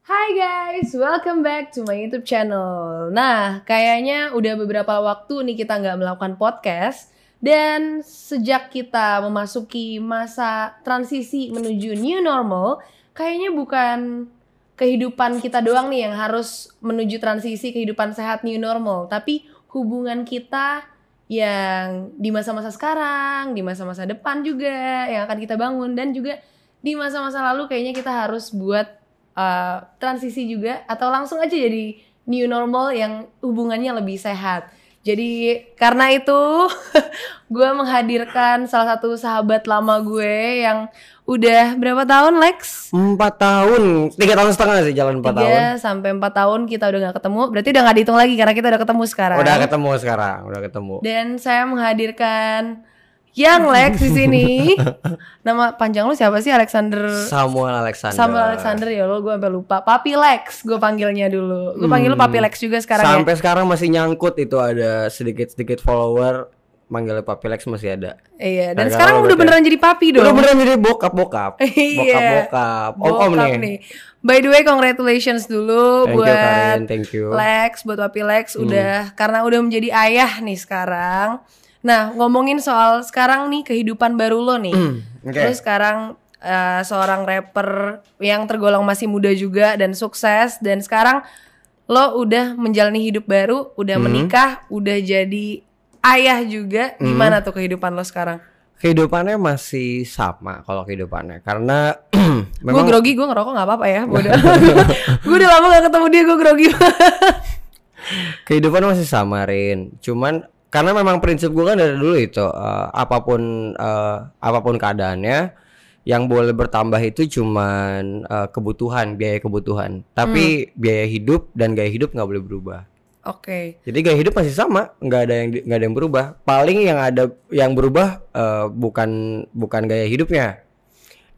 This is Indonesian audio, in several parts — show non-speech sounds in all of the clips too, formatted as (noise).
Hai guys, welcome back to my YouTube channel. Nah, kayaknya udah beberapa waktu nih kita nggak melakukan podcast dan sejak kita memasuki masa transisi menuju new normal, kayaknya bukan kehidupan kita doang nih yang harus menuju transisi kehidupan sehat new normal, tapi hubungan kita yang di masa-masa sekarang, di masa-masa depan juga yang akan kita bangun dan juga di masa-masa lalu kayaknya kita harus buat uh, transisi juga atau langsung aja jadi new normal yang hubungannya lebih sehat. Jadi karena itu (laughs) gue menghadirkan salah satu sahabat lama gue yang udah berapa tahun Lex? Empat tahun, tiga tahun setengah sih jalan empat tahun. Tiga sampai empat tahun kita udah nggak ketemu. Berarti udah nggak dihitung lagi karena kita udah ketemu sekarang. Udah ketemu sekarang, udah ketemu. Dan saya menghadirkan yang Lex di sini. (laughs) Nama panjang lu siapa sih Alexander? Samuel Alexander. Samuel Alexander ya lo gue sampai lupa. Papi Lex gue panggilnya dulu. Gue panggil lu Hmm. Papi Lex juga sekarang ya. Sampai sekarang masih nyangkut itu ada sedikit-sedikit follower manggilnya Papi Lex masih ada. Iya, dan Gara-gara sekarang udah berarti beneran jadi papi dong. Udah beneran jadi bokap-bokap. (laughs) Iya. Bokap-bokap. Om-om Bokap nih. By the way, congratulations dulu Thank you, buat Karin. Thank you. Lex, buat Papi Lex Hmm. udah karena udah menjadi ayah nih sekarang. Nah, ngomongin soal sekarang nih kehidupan baru lo nih. Hmm, Oke. Lo sekarang eh, seorang rapper yang tergolong masih muda juga dan sukses dan sekarang lo udah menjalani hidup baru, udah Hmm. menikah, udah jadi ayah juga. Gimana tuh kehidupan lo sekarang? Kehidupannya masih sama kalau kehidupannya karena (clears throat) Gue memang grogi, gue ngerokok nggak apa-apa ya. Bodoh. (laughs) (laughs) gue udah lama gak ketemu dia, gue grogi. (laughs) kehidupan masih sama Rin. Cuman karena memang prinsip gue kan dari dulu itu eh, apa pun eh, apa pun keadaannya yang boleh bertambah itu cuman eh, kebutuhan biaya kebutuhan. Tapi biaya hidup dan gaya hidup nggak boleh berubah. Oke. Jadi gaya hidup masih sama, nggak ada yang nggak ada yang berubah. Paling yang ada yang berubah eh, bukan bukan gaya hidupnya,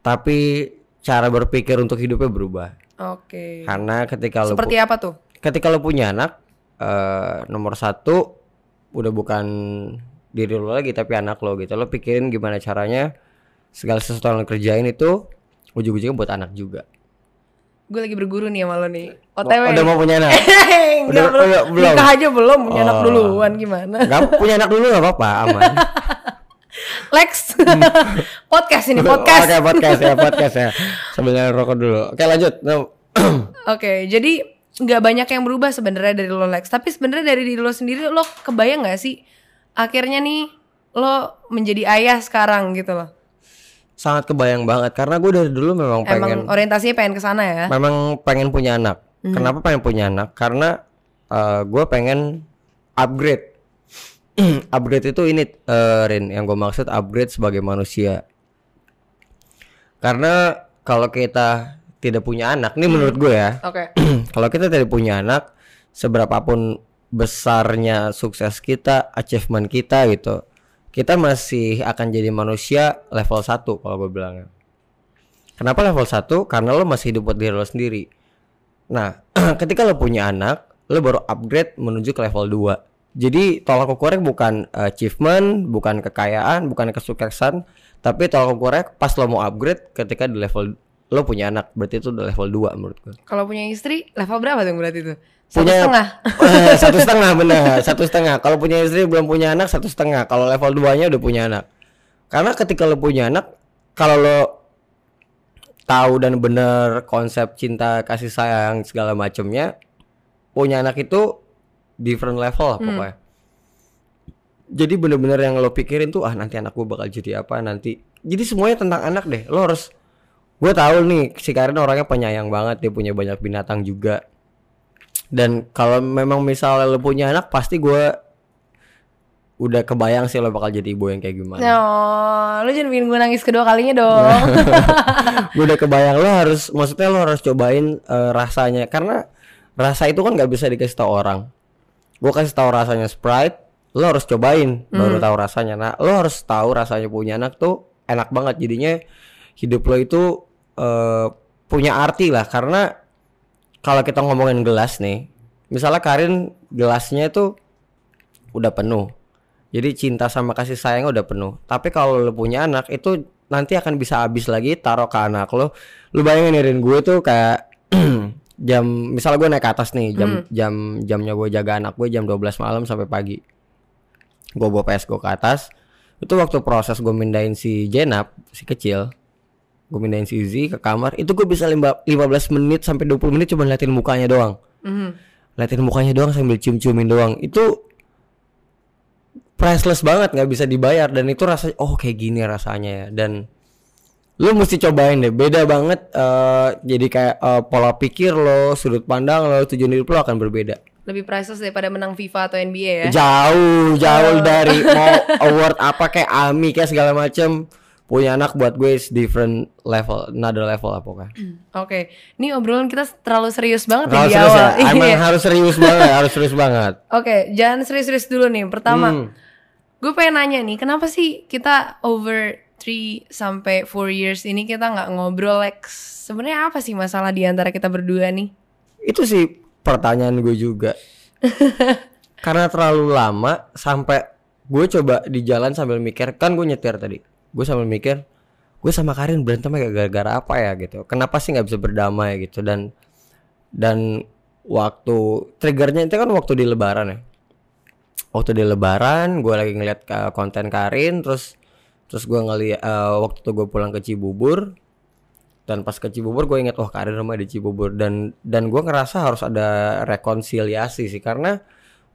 tapi cara berpikir untuk hidupnya berubah. Oke. Karena ketika lo Seperti apa tuh? ketika lo punya anak eh, nomor satu udah bukan diri lo lagi tapi anak lo gitu lo pikirin gimana caranya segala sesuatu yang lo kerjain itu ujung-ujungnya buat anak juga Gue lagi berguru nih sama lo nih. Oh, OTW. udah mau punya anak (laughs) Udah- belum. udah- belum? Nikah aja belum, punya anak Oh. duluan gimana? nggak punya anak dulu nggak apa-apa aman (laughs) Lex. (laughs) podcast ini, podcast. oke podcast ya podcast ya sambil rokok dulu oke lanjut No. Oke, jadi nggak banyak yang berubah sebenarnya dari lo Lex. Tapi sebenarnya dari diri lo sendiri lo kebayang nggak sih akhirnya nih lo menjadi ayah sekarang gitu loh. sangat kebayang banget karena gue dari dulu memang pengen Emang orientasinya pengen ke sana ya. memang pengen punya anak. Kenapa pengen punya anak? Karena gue pengen upgrade. (clears throat) upgrade itu ini eh, Rin, yang gue maksud upgrade sebagai manusia. Karena kalau kita tidak punya anak, ini menurut gue ya. Oke. (clears throat) kalau kita tidak punya anak, seberapapun besarnya sukses kita, achievement kita gitu, kita masih akan jadi manusia level 1 kalau gue bilangnya. Kenapa level 1? Karena lo masih hidup buat diri lo sendiri. Nah, (clears throat) ketika lo punya anak, lo baru upgrade menuju ke level 2. Jadi tolak ukurnya bukan achievement, bukan kekayaan, bukan kesuksesan, tapi tolak ukurnya pas lo mau upgrade ketika di level lo punya anak, berarti itu udah level 2 menurut gue. Kalau punya istri level berapa tuh berarti tuh? Satu Punya- setengah. Eh, (laughs) satu setengah benar satu setengah. Kalau punya istri belum punya anak satu setengah. Kalau level 2 nya udah punya anak. Karena ketika lo punya anak kalau lo tahu dan bener konsep cinta kasih sayang segala macemnya punya anak itu different level lah pokoknya. Jadi bener-bener yang lo pikirin tuh ah nanti anak gue bakal jadi apa nanti. Jadi semuanya tentang anak deh. Lo harus gue tahu nih si Karin orangnya penyayang banget dia punya banyak binatang juga. Dan kalau memang misalnya lo punya anak pasti gue udah kebayang sih lo bakal jadi ibu yang kayak gimana. No, lu jangan bikin gue nangis kedua kalinya dong. (laughs) gue udah kebayang lo harus maksudnya lo harus cobain eh, rasanya. Karena rasa itu kan nggak bisa dikasih tahu orang. Gue kasih tahu rasanya sprite lo harus cobain baru tahu rasanya. Nah lo harus tahu rasanya punya anak tuh enak banget. Jadinya hidup lo itu eh, punya arti lah karena kalau kita ngomongin gelas nih misalnya Karin gelasnya itu udah penuh jadi cinta sama kasih sayang udah penuh. Tapi kalau lu punya anak itu nanti akan bisa habis lagi taruh ke anak lo. Lu bayangin Rin gue tuh kayak (clears throat) jam misalnya gue naik ke atas nih jam Hmm. jam jamnya gue jaga anak gue jam 12 malam sampai pagi gue bawa PS gue ke atas itu waktu proses gue mindahin si Jenap si kecil gue mindahin si Izzy ke kamar. Itu gue bisa limba- 15 menit sampai 20 menit cuma liatin mukanya doang. Mhm. liatin mukanya doang sambil cium-ciumin doang. Itu priceless banget nggak bisa dibayar. Dan itu rasanya oh kayak gini rasanya ya. Dan lu mesti cobain deh. Beda banget eh, jadi kayak eh, pola pikir lo sudut pandang lo tujuan hidup lo akan berbeda. Lebih priceless daripada menang FIFA atau NBA ya. jauh jauh dari mau (laughs) award apa kayak AMI kayak segala macem punya anak buat gue is different level another level apa kan Oke, ini obrolan kita terlalu serius banget ya Kalau di serius awal. ya, emang Iya. harus serius banget harus serius banget (laughs) Oke, jangan serius-serius dulu nih. Pertama, Hmm. gue pengen nanya nih, kenapa sih kita over 3 sampai 4 years ini kita nggak ngobrol Lex? Sebenarnya apa sih masalah di antara kita berdua nih? Itu sih pertanyaan gue juga. (laughs) Karena terlalu lama sampai gue coba di jalan sambil mikir kan gue nyetir tadi. Gue sambil mikir gue sama Karin berantemnya gara-gara apa ya gitu. Kenapa sih nggak bisa berdamai gitu dan dan waktu triggernya itu kan waktu di Lebaran ya. Waktu di Lebaran gue lagi ngeliat ke konten Karin terus terus gue ngeliat eh, waktu itu gue pulang ke Cibubur dan pas ke Cibubur gue inget wah Karin rumah di Cibubur dan dan gue ngerasa harus ada rekonsiliasi sih karena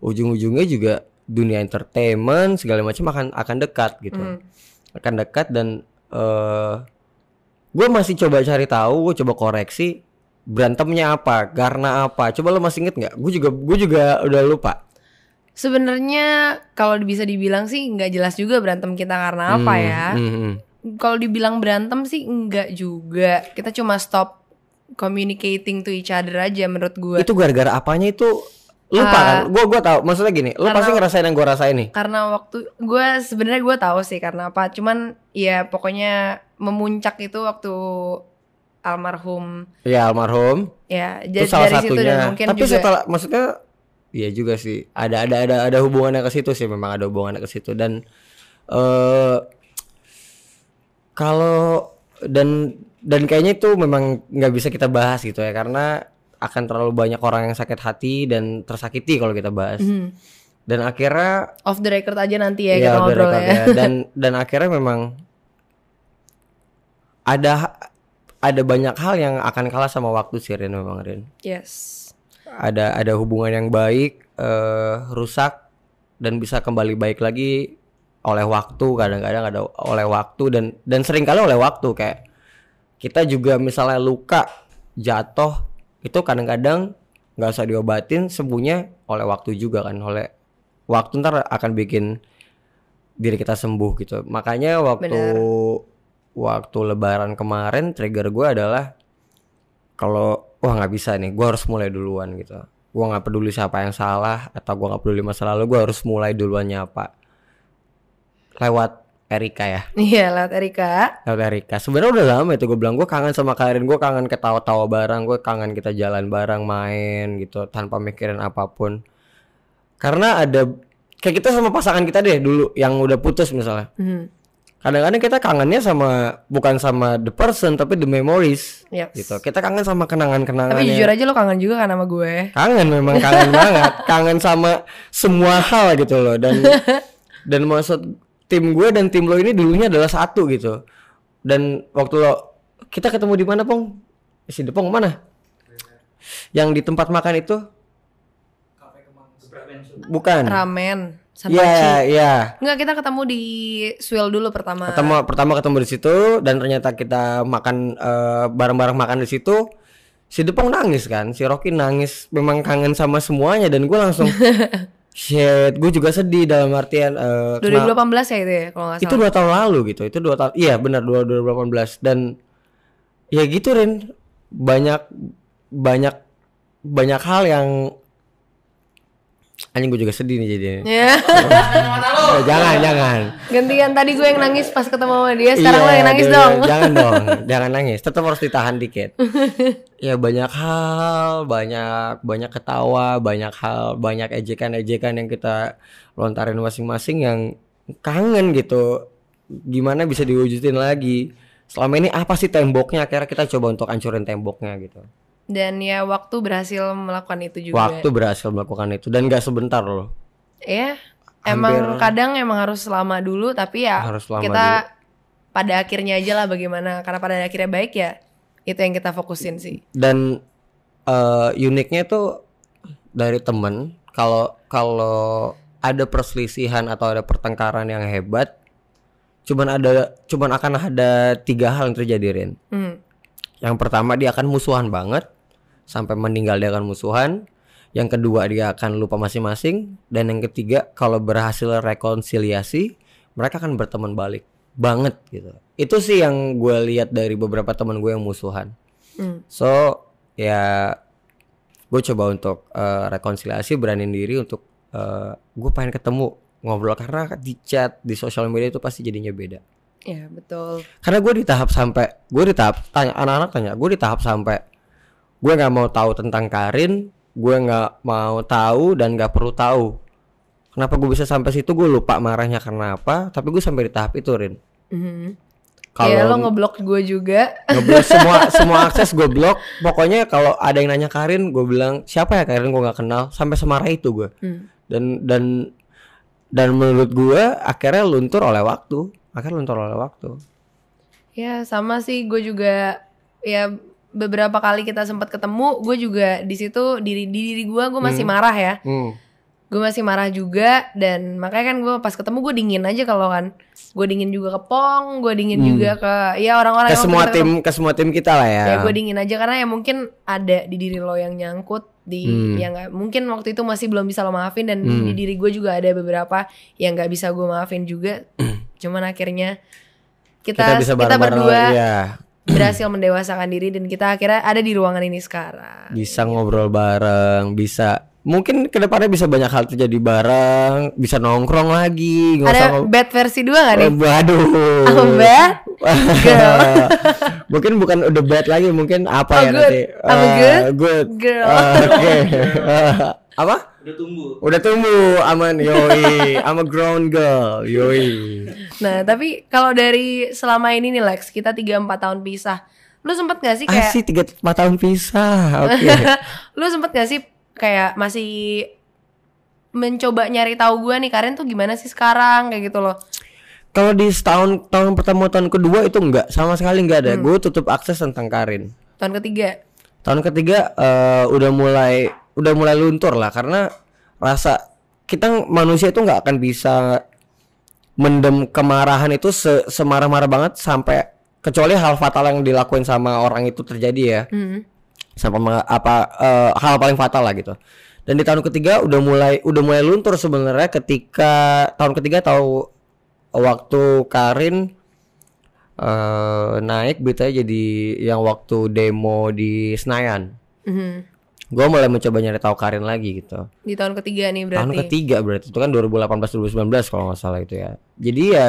ujung-ujungnya juga dunia entertainment segala macam akan akan dekat gitu Hmm. Akan dekat dan eh gue masih coba cari tahu gue coba koreksi berantemnya apa karena apa coba lo masih inget nggak gue juga gue juga udah lupa Sebenarnya kalau bisa dibilang sih nggak jelas juga berantem kita karena apa Hmm, ya. hmm, hmm. Kalau dibilang berantem sih enggak juga. Kita cuma stop communicating to each other aja menurut gue. itu gara-gara apanya itu lupa Ah. kan gue gue tahu. Maksudnya gini lo pasti ngerasain yang gue rasain nih. Karena waktu gue sebenarnya gue tahu sih karena apa. Cuman ya pokoknya memuncak itu waktu almarhum. Ya almarhum. Ya jadi salah dari situ satunya. dan mungkin Tapi juga setelah maksudnya iya juga sih. Ada ada ada ada hubungannya ke situ sih. Memang ada hubungannya ke situ. Dan eh kalau dan dan kayaknya itu memang nggak bisa kita bahas gitu ya. Karena akan terlalu banyak orang yang sakit hati dan tersakiti kalau kita bahas. Hmm. Dan akhirnya off the record aja nanti ya Iya, kita off the ngobrol ya. Dan dan akhirnya memang ada ada banyak hal yang akan kalah sama waktu sih Rin memang Rin. yes Ada ada hubungan yang baik eh rusak dan bisa kembali baik lagi oleh waktu kadang-kadang ada oleh waktu dan dan sering kali oleh waktu kayak kita juga misalnya luka jatuh itu kadang-kadang nggak usah diobatin sembuhnya oleh waktu juga kan oleh waktu ntar akan bikin diri kita sembuh gitu. Makanya waktu Benar. waktu lebaran kemarin trigger gue adalah kalau wah nggak bisa nih gue harus mulai duluan gitu. Gue nggak peduli siapa yang salah atau gue nggak peduli masa lalu gue harus mulai duluan nyapa. Lewat Erika ya? Iya lewat Erika. Lewat Erika. Sebenarnya udah lama itu gue bilang gue kangen sama Karin gue kangen ketawa-tawa bareng gue kangen kita jalan bareng main gitu tanpa mikirin apa pun. Karena ada kayak kita sama pasangan kita deh dulu yang udah putus misalnya. Hmm. kadang-kadang kita kangennya sama bukan sama the person tapi the memories. Yes. gitu. Kita kangen sama kenangan-kenangan tapi jujur aja lo kangen juga kan sama gue. Kangen memang kangen (laughs) banget. Kangen sama semua hal gitu loh. Dan (laughs) dan maksud tim gue dan tim lo ini dulunya adalah satu gitu. Dan waktu lo kita ketemu di mana pong? Si Depong mana? Yang di tempat makan itu? Bukan. Ramen Iya, iya. Enggak kita ketemu di Swell dulu pertama. Pertama pertama ketemu di situ dan ternyata kita makan eh, bareng-bareng makan di situ. Si Depong nangis kan, si Rocky nangis, memang kangen sama semuanya dan gue langsung (laughs) shit, gue juga sedih dalam artian kena- 2018 ya itu ya kalau nggak itu salah. dua tahun lalu gitu, itu dua tahun, iya benar dua 2018 dan ya gitu Rin, banyak banyak banyak hal yang anjing gue juga sedih nih jadi. ya Oh, (laughs) jangan jangan. gantian tadi gue yang nangis pas ketemu sama dia sekarang lo Iya, yang nangis dia- dong Jangan dong, (laughs) jangan nangis. Tetap harus ditahan dikit. (laughs) ya banyak hal, banyak banyak ketawa, banyak hal, banyak ejekan-ejekan yang kita lontarin masing-masing yang kangen gitu. Gimana bisa diwujudin lagi? Selama ini apa sih temboknya? Akhirnya kita coba untuk hancurin temboknya gitu. Dan ya waktu berhasil melakukan itu juga. Waktu berhasil melakukan itu dan gak sebentar loh. Ya, emang Hampir- kadang emang harus lama dulu tapi ya Harus lama kita pada akhirnya aja lah bagaimana karena pada akhirnya baik ya itu yang kita fokusin sih. Dan eh, uniknya tuh dari temen kalau kalau ada perselisihan atau ada pertengkaran yang hebat, cuman ada cuman akan ada tiga hal yang terjadi Rin. Hmm. Yang pertama dia akan musuhan banget sampai meninggal dia akan musuhan. Yang kedua dia akan lupa masing-masing dan yang ketiga kalau berhasil rekonsiliasi mereka akan berteman balik banget gitu. Itu sih yang gue lihat dari beberapa teman gue yang musuhan. Hmm. So ya gue coba untuk eh, rekonsiliasi beraniin diri untuk gue pengen ketemu ngobrol karena di chat di sosial media itu pasti jadinya beda. Ya betul. Karena gue di tahap sampai gue di tahap tanya anak-anak tanya gue di tahap sampai gue nggak mau tahu tentang Karin, gue nggak mau tahu dan nggak perlu tahu. Kenapa gue bisa sampai situ gue lupa marahnya karena apa, tapi gue sampai di tahap itu Rin. Mhm. Kalau ya lo ngeblok gue juga. ngeblok (laughs) semua semua akses gue blok. Pokoknya kalau ada yang nanya Karin, gue bilang siapa ya Karin gue nggak kenal. Sampai semarah itu gue. Hmm. Dan dan dan menurut gue akhirnya luntur oleh waktu. Akhirnya luntur oleh waktu. Ya sama sih gue juga ya beberapa kali kita sempat ketemu gue juga di situ diri di diri gue gue masih Hmm. marah ya Hmm. gue masih marah juga dan makanya kan gue pas ketemu gue dingin aja kalau kan gue dingin juga ke Pong gue dingin Hmm. juga ke ya orang-orang Ke yang semua kita tim ke semua tim kita lah ya. ya gue dingin aja karena ya mungkin ada di diri lo yang nyangkut di Hmm. yang nggak mungkin waktu itu masih belum bisa lo maafin dan Hmm. di diri gue juga ada beberapa yang nggak bisa gue maafin juga cuman akhirnya kita bisa kita, bareng-bareng, berdua iya. (clears throat) berhasil mendewasakan diri dan kita akhirnya ada di ruangan ini sekarang. bisa ngobrol bareng, bisa mungkin ke depannya bisa banyak hal terjadi bareng, bisa nongkrong lagi, nggak usah Ada ngob- bad versi dua gak nih? Eh, Waduh. Oh, bad? Girl. (laughs) mungkin bukan udah bad lagi, mungkin apa Oh, ya good. nanti? I'm a Eh, good good. girl. Eh, Oke. Eh, (laughs) apa? udah tumbuh Udah tumbuh, aman, yoi. I'm a grown girl, yoi. Nah, tapi kalau dari selama ini nih Lex, kita 3 4 tahun pisah. Lu sempet gak sih kayak Asih tiga empat tahun pisah, oke. (laughs) lu sempet gak sih kayak masih mencoba nyari tahu gue nih Karen tuh gimana sih sekarang kayak gitu loh. Kalau di setahun tahun pertama tahun kedua itu enggak sama sekali enggak Hmm. ada. Gue tutup akses tentang Karin. Tahun ketiga. Tahun ketiga eh, udah mulai udah mulai luntur lah karena rasa kita manusia itu nggak akan bisa mendem kemarahan itu se semarah-marah banget sampai kecuali hal fatal yang dilakuin sama orang itu terjadi ya. Hmm. Sampai apa eh, hal paling fatal lah gitu. Dan di tahun ketiga udah mulai udah mulai luntur sebenarnya ketika tahun ketiga tahu waktu Karin eh naik beritanya jadi yang waktu demo di Senayan. Mhm. Gue mulai mencoba nyari tahu Karin lagi gitu. Di tahun ketiga nih berarti. Tahun ketiga berarti itu kan 2018 2019 kalau nggak salah itu ya. Jadi ya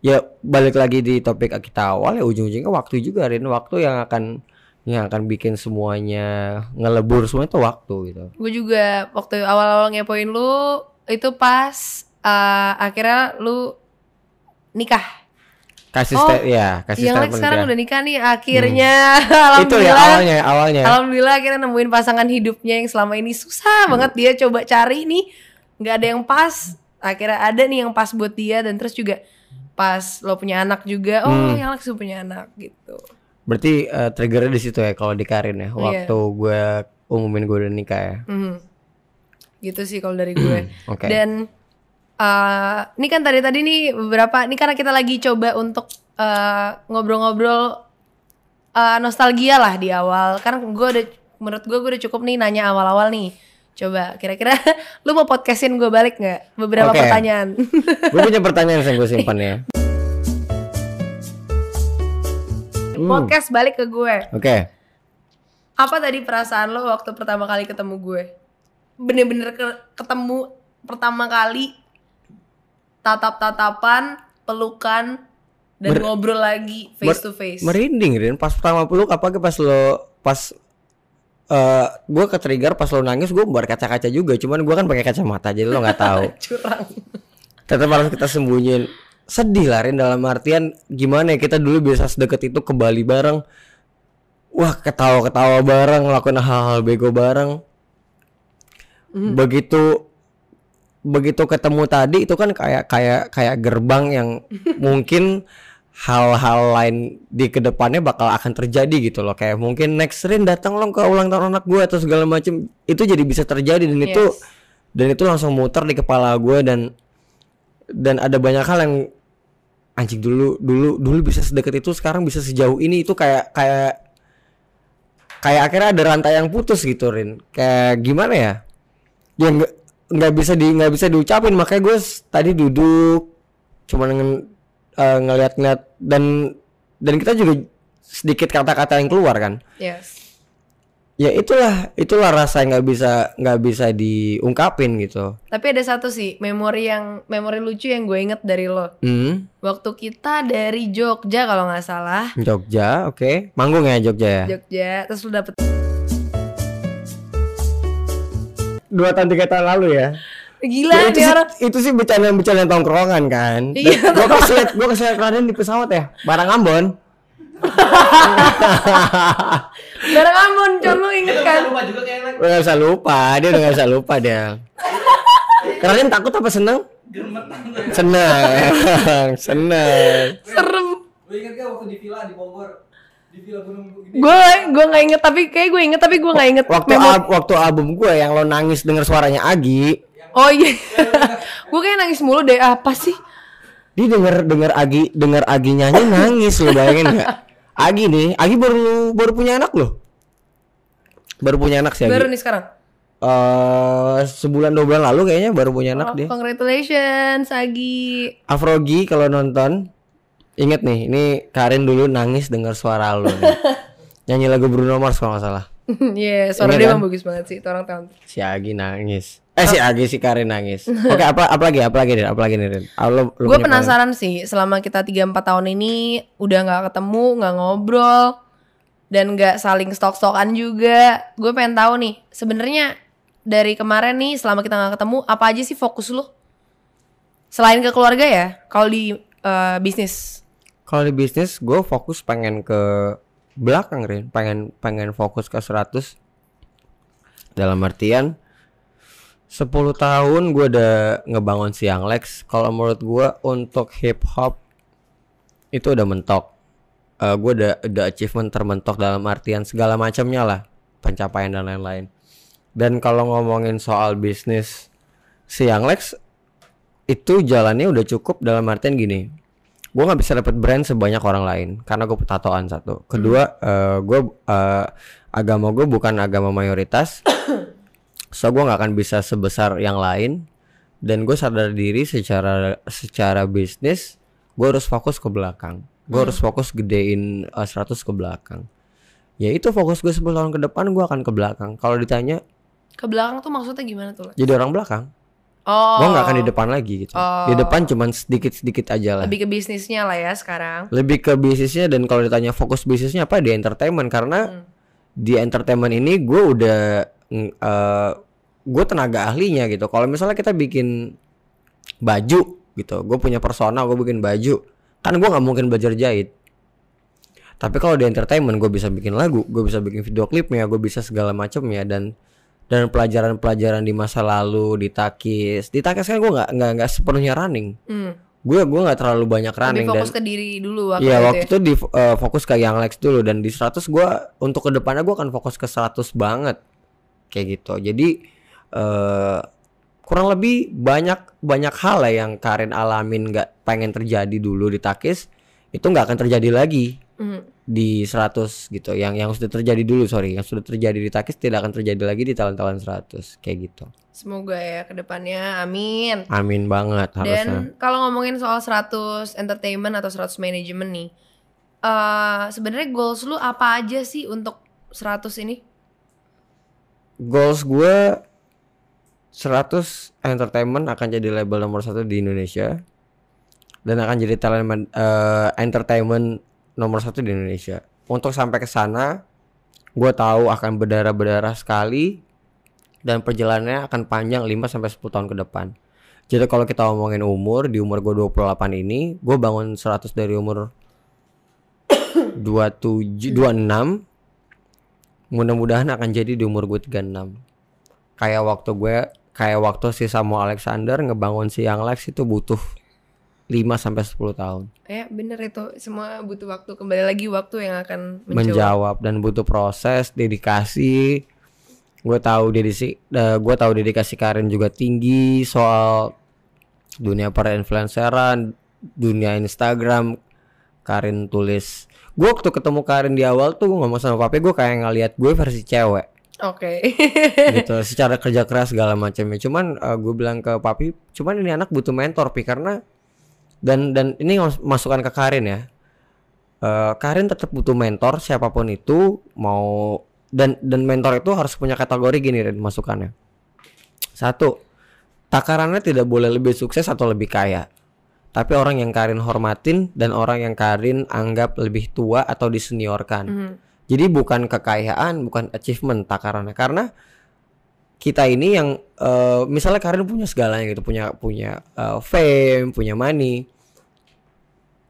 ya balik lagi di topik kita awal ya ujung-ujungnya waktu juga Rin waktu yang akan yang akan bikin semuanya ngelebur semua itu waktu gitu. Gue juga waktu awal-awal ngepoin lu itu pas eh, akhirnya lu nikah. Kasih Oh, sta- ya, kasih Yang statement sekarang ya. udah nikah nih akhirnya. Itu ya (laughs) Alhamdulillah. awalnya awalnya. Alhamdulillah akhirnya nemuin pasangan hidupnya yang selama ini susah banget dia coba cari nih nggak ada yang pas akhirnya ada nih yang pas buat dia dan terus juga pas lo punya anak juga oh Hmm. yang Lex punya anak gitu Berarti eh, triggernya di situ ya kalau di Karin Iya. ya. Waktu gue umumin gue udah nikah ya. Mhm. gitu sih kalau dari gue Oke. dan eh ini kan tadi tadi nih beberapa ini karena kita lagi coba untuk eh, ngobrol-ngobrol eh, nostalgia lah di awal. Kan gue udah menurut gue gue udah cukup nih nanya awal-awal nih. Coba kira-kira (laughs) lu mau podcastin gue balik nggak? Beberapa Oke. pertanyaan. (laughs) Gue punya pertanyaan yang gue simpan ya. (laughs) Hmm, podcast balik ke gue. Oke. apa tadi perasaan lo waktu pertama kali ketemu gue? Bener-bener ke- ketemu pertama kali tatap-tatapan pelukan dan Mer- ngobrol lagi face mer- to face Merinding Rin. Pas pertama peluk apalagi pas lo pas eh gue ke trigger pas lo nangis gue berkaca-kaca juga. Cuman gue kan pakai kacamata jadi lo nggak tahu. (laughs) Curang. Tetap harus kita sembunyiin. Sedih lah Rin dalam artian gimana ya kita dulu bisa sedekat itu ke Bali bareng. Wah ketawa-ketawa bareng ngelakuin hal-hal bego bareng. Begitu begitu ketemu tadi itu kan kayak kayak kayak gerbang yang (laughs) mungkin hal-hal lain di ke depannya bakal akan terjadi gitu loh. Kayak mungkin next Rin datang lo ke ulang tahun anak gue atau segala macem. Itu jadi bisa terjadi dan itu Yes. dan itu langsung muter di kepala gue dan dan ada banyak hal yang anjing dulu dulu dulu bisa sedekat itu sekarang bisa sejauh ini. Itu kayak kayak kayak akhirnya ada rantai yang putus gitu Rin. Kayak gimana ya? Ya nggak bisa di nggak bisa diucapin makanya gue tadi duduk cuma dengan eh, ngeliat-ngeliat dan dan kita juga sedikit kata-kata yang keluar kan Yes. ya itulah itulah rasa yang nggak bisa nggak bisa diungkapin gitu Tapi ada satu sih memori yang memori lucu yang gue inget dari lo. hmm Waktu kita dari Jogja kalau nggak salah. Jogja oke manggung ya Jogja ya Jogja, terus lu dapet dua tahun tiga tahun lalu ya gila Ya, itu, nih sih, orang. itu sih bercanda-bercanda tongkrongan kan. Iya. Gue kasih liat, gue kasih liat Raden di pesawat ya, barang Ambon. (laughs) Barang Ambon, Con lu inget kan? lupa juga kayaknya Udah gak usah lupa, dia udah gak usah lupa dia. Raden takut apa seneng? Seneng, (laughs) seneng. Serem. Lu inget gak waktu di villa di Bogor? Gue gue nggak inget tapi kayak gue inget tapi gue nggak inget. Waktu memori- al- waktu album gue yang lo nangis denger suaranya Agi, Oh iya. (laughs) gue kayak nangis mulu deh. Apa sih? dia denger denger Agi denger Agi nyanyi nangis lo bayangin gak? Agi nih, Agi baru baru punya anak loh. Baru punya anak sih Agi. Baru nih sekarang. eh sebulan dua bulan lalu kayaknya baru punya anak Oh, dia. congratulations Agi. Afrogi kalau nonton inget nih, ini Karin dulu nangis dengar suara lu. nih. (laughs) Nyanyi lagu Bruno Mars kalau nggak salah. (laughs) Iya, suara Ingat dia kan? emang bagus banget sih. Itu orang tahu. Si Agi nangis. Eh si Agi si Karin nangis. (laughs) Oke apa apa lagi apa lagi Din? apa lagi nih Rin? Ah, Gue penasaran sih, selama kita 3-4 tahun ini udah nggak ketemu, nggak ngobrol, dan nggak saling stok-stokan juga. Gue pengen tahu nih, sebenarnya dari kemarin nih, selama kita nggak ketemu, apa aja sih fokus lu? Selain ke keluarga ya, kalau di eh, bisnis. Kalau di bisnis gue fokus pengen ke belakang Rin, pengen pengen fokus ke 100 dalam artian 10 tahun gue udah ngebangun siang Lex. Kalau menurut gue untuk hip hop itu udah mentok. Eh gue udah udah achievement termentok dalam artian segala macamnya lah, pencapaian dan lain-lain. Dan kalau ngomongin soal bisnis siang Lex itu jalannya udah cukup dalam artian gini gue nggak bisa dapat brand sebanyak orang lain karena gue tatoan satu. Kedua eh gue eh, agama gue bukan agama mayoritas (coughs) so gue nggak akan bisa sebesar yang lain. Dan gue sadar diri secara secara bisnis gue harus fokus ke belakang. Gue harus fokus gedein eh, 100 ke belakang. Ya itu fokus gue 10 tahun ke depan gue akan ke belakang. Kalau ditanya Ke belakang tuh maksudnya gimana tuh? Jadi orang belakang Oh, gue nggak akan di depan lagi gitu. Di Oh. depan cuman sedikit sedikit aja lah. Lebih ke bisnisnya lah ya sekarang. lebih ke bisnisnya dan kalau ditanya fokus bisnisnya apa di entertainment. Karena Hmm. di entertainment ini gue udah mm, eh, gue tenaga ahlinya gitu. Kalau misalnya kita bikin baju gitu gue punya persona gue bikin baju kan gue nggak mungkin belajar jahit. Tapi kalau di entertainment gue bisa bikin lagu gue bisa bikin video klipnya gue bisa segala macamnya. Dan dan pelajaran-pelajaran di masa lalu di takis di takis kan gue nggak nggak nggak sepenuhnya running Hmm. gue gue nggak terlalu banyak running Lebih dan fokus ke diri dulu waktu Iya itu waktu ya. itu di eh, fokus ke yang Lex dulu dan di 100 gua untuk ke depannya gua akan fokus ke 100 banget kayak gitu. Jadi eh kurang lebih banyak banyak hal lah yang Karin alamin nggak pengen terjadi dulu di Takis itu nggak akan terjadi lagi Hmm. Di 100 gitu. Yang yang sudah terjadi dulu sorry yang sudah terjadi di Takis tidak akan terjadi lagi di talent-talent 100 kayak gitu. Semoga ya ke depannya. Amin. Amin banget harusnya. Dan kalau ngomongin soal 100 entertainment atau 100 manajemen nih, eh sebenarnya goals lu apa aja sih untuk 100 ini? goals gue 100 entertainment akan jadi label nomor satu di Indonesia dan akan jadi talent eh, entertainment nomor satu di Indonesia. Untuk sampai ke sana, gue tahu akan berdarah-berdarah sekali dan perjalanannya akan panjang 5 sampai 10 tahun ke depan. Jadi kalau kita ngomongin umur, di umur gue 28 ini, gue bangun 100 dari umur (coughs) 27, 26 mudah-mudahan akan jadi di umur gue 36 kayak waktu gue kayak waktu si Samuel Alexander ngebangun si Young Lex itu butuh 5 sampai 10 tahun. Ya bener itu. Semua butuh waktu. Kembali lagi waktu yang akan menjawab. menjawab dan butuh proses dedikasi. Gue tahu dedikasi eh, gue tahu dedikasi Karin juga tinggi soal dunia para influenceran dunia Instagram. Karin tulis. Gue waktu ketemu Karin di awal tuh gue ngomong sama papi gue kayak ngeliat gue versi cewek. Oke. (laughs) gitu (laughs) secara kerja keras segala macamnya. Cuman gue bilang ke papi cuman ini anak butuh mentor pi karena dan dan ini mas- masukan ke Karin ya. Eh, Karin tetap butuh mentor siapa pun itu mau dan dan mentor itu harus punya kategori gini Rin masukannya. Satu takarannya tidak boleh lebih sukses atau lebih kaya. Tapi orang yang Karin hormatin dan orang yang Karin anggap lebih tua atau diseniorkan. Mhm. jadi bukan kekayaan, bukan achievement takarannya. Karena kita ini yang eh, misalnya Karin punya segalanya gitu, punya punya eh, fame, punya money.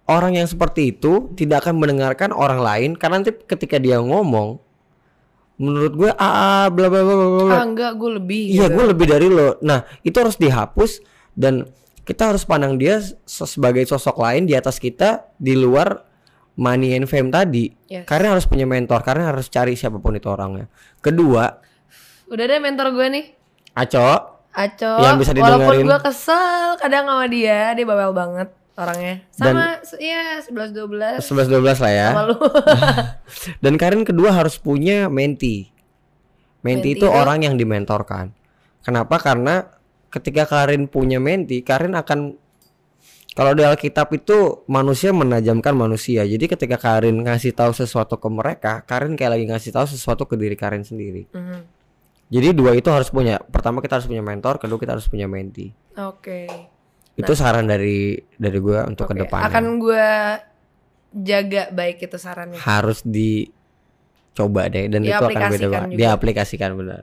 Orang yang seperti itu tidak akan mendengarkan orang lain karena nanti ketika dia ngomong menurut gue ah ah, bla bla bla bla. Ah enggak gue lebih Iya, gitu. gue lebih dari lo. Nah, itu harus dihapus dan kita harus pandang dia se- sebagai sosok lain di atas kita di luar money and fame tadi. Yes. Karena harus punya mentor, karena harus cari siapa pun itu orangnya. Kedua, Udah deh mentor gue nih. Aco, Aco. Yang bisa Walaupun didengerin. gue kesel kadang sama dia, dia bawel banget orangnya. Sama se- ya 11 12 11 12 lah ya. sama lu. (laughs) Dan Karin kedua harus punya menti. Menti Menti itu itu? orang yang dimentorkan. Kenapa? Karena ketika Karin punya menti, Karin akan kalau di Alkitab itu manusia menajamkan manusia. Jadi ketika Karin ngasih tahu sesuatu ke mereka, Karin kayak lagi ngasih tahu sesuatu ke diri Karin sendiri. Mhm. Jadi dua itu harus punya. Pertama kita harus punya mentor, kedua kita harus punya menti. Oke. Itu saran dari dari gua untuk Oke, ke depannya. Akan gue jaga baik itu sarannya. Harus dicoba deh dan itu akan beda Diaplikasikan banget. juga. Diaplikasikan benar.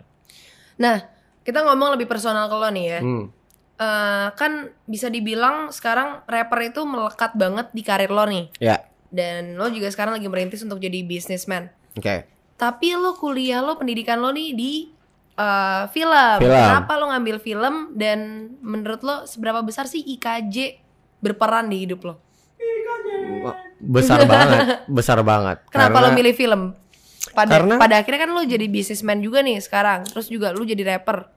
Nah, kita ngomong lebih personal ke lo nih ya. Hmm. Eh, kan bisa dibilang sekarang rapper itu melekat banget di karir lo nih. Ya, Dan lo juga sekarang lagi merintis untuk jadi businessman. oke. Tapi lo kuliah lo pendidikan lo nih di eh, film. Film. Kenapa lo ngambil film dan menurut lo seberapa besar sih IKJ berperan di hidup lo? Besar banget, (laughs) besar banget. Kenapa lo Karena- milih film? Pada Karena- pada akhirnya kan lo jadi businessman juga nih sekarang. Terus juga lo jadi rapper.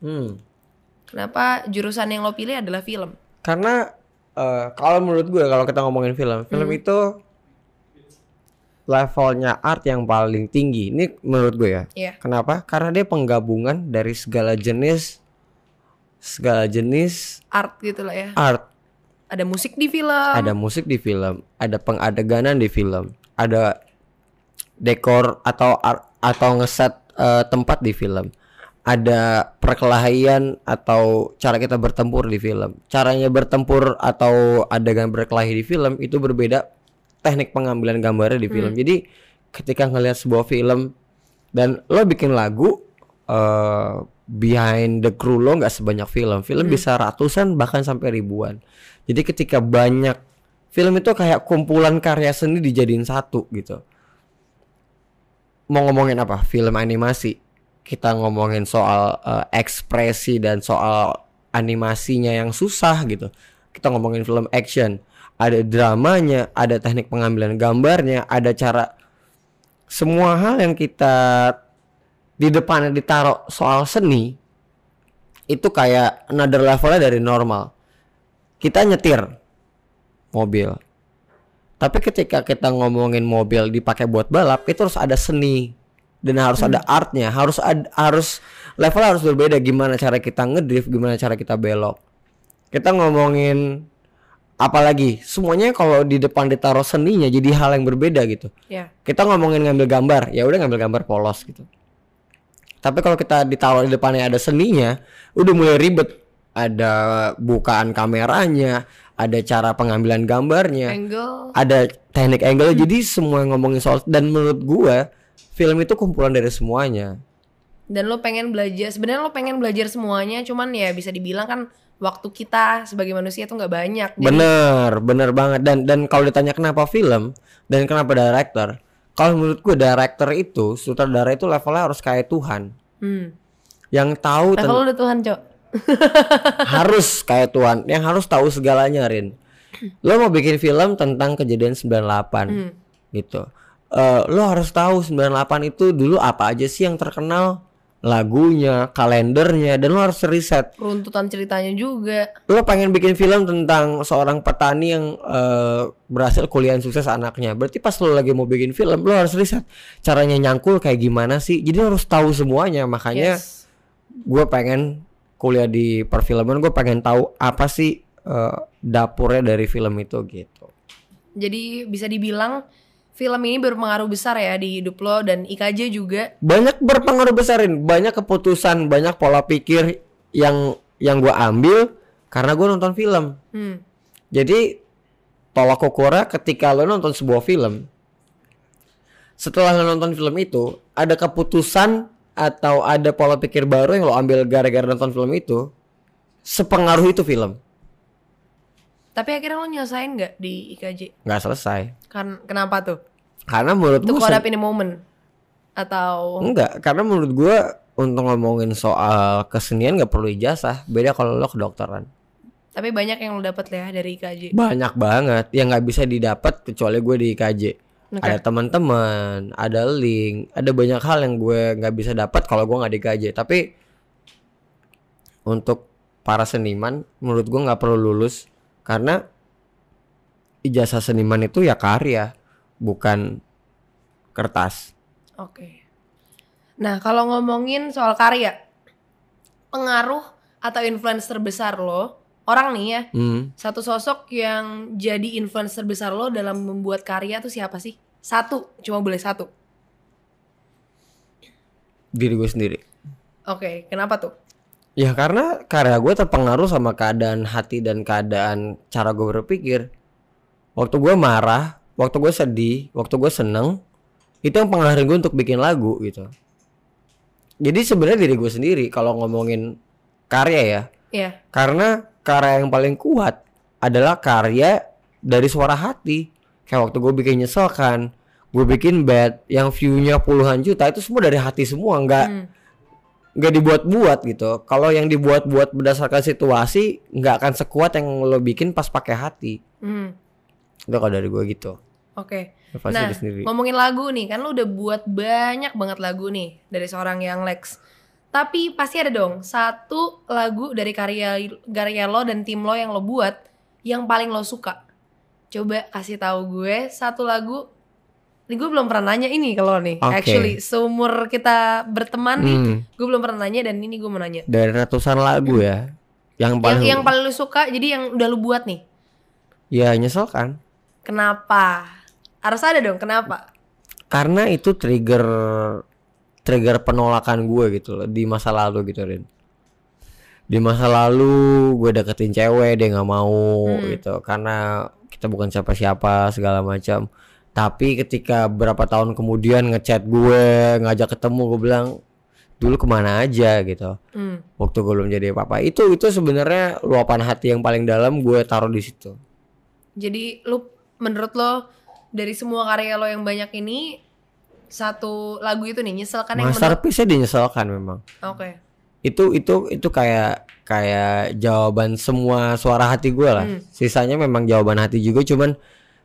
Hmm. Kenapa jurusan yang lo pilih adalah film? Karena eh, kalau menurut gue kalau kita ngomongin film, film Hmm. itu levelnya art yang paling tinggi. Ini menurut gue ya. Iya. Kenapa? Karena dia penggabungan dari segala jenis segala jenis Art gitu lah ya. art. Ada musik di film. Ada musik di film, ada pengadeganan di film, ada dekor atau art atau ngeset eh, tempat di film. Ada perkelahian atau cara kita bertempur di film. Caranya bertempur atau adegan berkelahi di film itu berbeda teknik pengambilan gambarnya di film. Jadi ketika ngelihat sebuah film dan lo bikin lagu eh behind the crew lo nggak sebanyak film. Film bisa ratusan bahkan sampai ribuan. Jadi ketika banyak film itu kayak kumpulan karya seni dijadiin satu gitu. Mau ngomongin apa? Film animasi. Kita ngomongin soal eh, ekspresi dan soal animasinya yang susah gitu. Kita ngomongin film action, ada dramanya, ada teknik pengambilan gambarnya, ada cara semua hal yang kita di depannya ditaruh soal seni itu kayak another levelnya dari normal. Kita nyetir mobil. Tapi ketika kita ngomongin mobil dipakai buat balap, itu harus ada seni dan harus ada artnya, harus ada harus level harus berbeda gimana cara kita ngedrift, gimana cara kita belok. Kita ngomongin apalagi semuanya kalau di depan ditaruh seninya jadi hal yang berbeda gitu Ya. kita ngomongin ngambil gambar ya udah ngambil gambar polos gitu tapi kalau kita ditaruh di depannya ada seninya udah mulai ribet ada bukaan kameranya ada cara pengambilan gambarnya Angle. ada teknik angle jadi semua yang ngomongin soal dan menurut gua film itu kumpulan dari semuanya Dan lo pengen belajar. Sebenarnya lo pengen belajar semuanya. Cuman ya bisa dibilang kan waktu kita sebagai manusia tuh nggak banyak. Jadi- bener bener banget dan dan kalau ditanya kenapa film dan kenapa director kalau menurut gue director itu sutradara itu levelnya harus kayak Tuhan Hmm. yang tahu Level ten- lu udah Tuhan, Cok. (laughs) harus kayak Tuhan yang harus tahu segalanya Rin lo mau bikin film tentang kejadian 98 Hmm. gitu Eh, lo harus tahu 98 itu dulu apa aja sih yang terkenal lagunya kalendernya dan lo harus riset. Runtutan ceritanya juga. lo pengen bikin film tentang seorang petani yang eh, berhasil kuliah sukses anaknya. Berarti pas lo lagi mau bikin film lo harus riset caranya nyangkul kayak gimana sih. Jadi lo harus tahu semuanya. Makanya Yes. gue pengen kuliah di perfilman gue pengen tahu apa sih eh, dapurnya dari film itu gitu. Jadi bisa dibilang film ini berpengaruh besar ya di hidup lo dan IKJ juga. banyak berpengaruh besarin banyak keputusan banyak pola pikir yang yang gue ambil karena gue nonton film Hmm. jadi tolak ukurnya ketika lo nonton sebuah film setelah lo nonton film itu ada keputusan atau ada pola pikir baru yang lo ambil gara-gara nonton film itu sepengaruh itu film Tapi akhirnya lo nyelesain nggak di IKJ? nggak selesai Kan kenapa tuh? karena menurut Untuk gue caught up in a moment atau enggak karena menurut gue untuk ngomongin soal kesenian nggak perlu ijazah beda kalau lo kedokteran tapi banyak yang lo dapat ya dari IKJ. banyak banget yang nggak bisa didapat kecuali gue di IKJ Oke. ada teman-teman ada link ada banyak hal yang gue nggak bisa dapat kalau gue nggak di IKJ tapi untuk para seniman menurut gue nggak perlu lulus karena ijazah seniman itu ya karya bukan kertas Oke. Nah, kalau ngomongin soal karya, pengaruh atau influence terbesar lo, orang nih ya, hmm. satu sosok yang jadi influence terbesar lo dalam membuat karya tuh siapa sih? Satu, cuma boleh satu. diri gue sendiri Oke, kenapa tuh? Ya karena karya gue terpengaruh sama keadaan hati dan keadaan cara gue berpikir. Waktu gue marah, waktu gue sedih, waktu gue seneng, itu yang pengaruhin gue untuk bikin lagu gitu. Jadi sebenarnya diri gue sendiri kalau ngomongin karya ya, Ya, karena karya yang paling kuat adalah karya dari suara hati. Kayak waktu gue bikin nyesel kan, gue bikin bad yang view-nya puluhan juta itu semua dari hati semua, nggak Hmm. Nggak dibuat-buat gitu. Kalau yang dibuat-buat berdasarkan situasi nggak akan sekuat yang lo bikin pas pakai hati. hmm, Itu kalau dari gue gitu. oke. Pasti Nah, diri sendiri. ngomongin lagu nih, kan lo udah buat banyak banget lagu nih dari seorang yang Lex. Tapi pasti ada dong satu lagu dari karya karya lo dan tim lo yang lo buat yang paling lo suka. Coba kasih tahu gue satu lagu. Ini gue belum pernah nanya ini kalau nih. Oke. Actually, seumur kita berteman nih, Hmm, gue belum pernah nanya dan ini gue mau nanya. dari ratusan lagu ya. Yang Yang paling yang paling lo suka, jadi yang udah lo buat nih. ya nyesel kan? Kenapa? Harus ada dong. Kenapa? Karena itu trigger trigger penolakan gue gitu loh di masa lalu gitu Rin. Di masa lalu gue deketin cewek dia nggak mau Hmm. gitu karena kita bukan siapa-siapa segala macam. Tapi ketika berapa tahun kemudian ngechat gue ngajak ketemu gue bilang dulu ke mana aja gitu. Hmm. Waktu gue belum jadi apa-apa itu itu sebenarnya luapan hati yang paling dalam gue taruh di situ. Jadi lu menurut lo dari semua karya lo yang banyak ini satu lagu itu nih nyesel kan yang Masterpiece-nya dinyesalkan memang. Oke. itu itu itu kayak kayak jawaban semua suara hati gue lah Hmm. sisanya memang jawaban hati juga cuman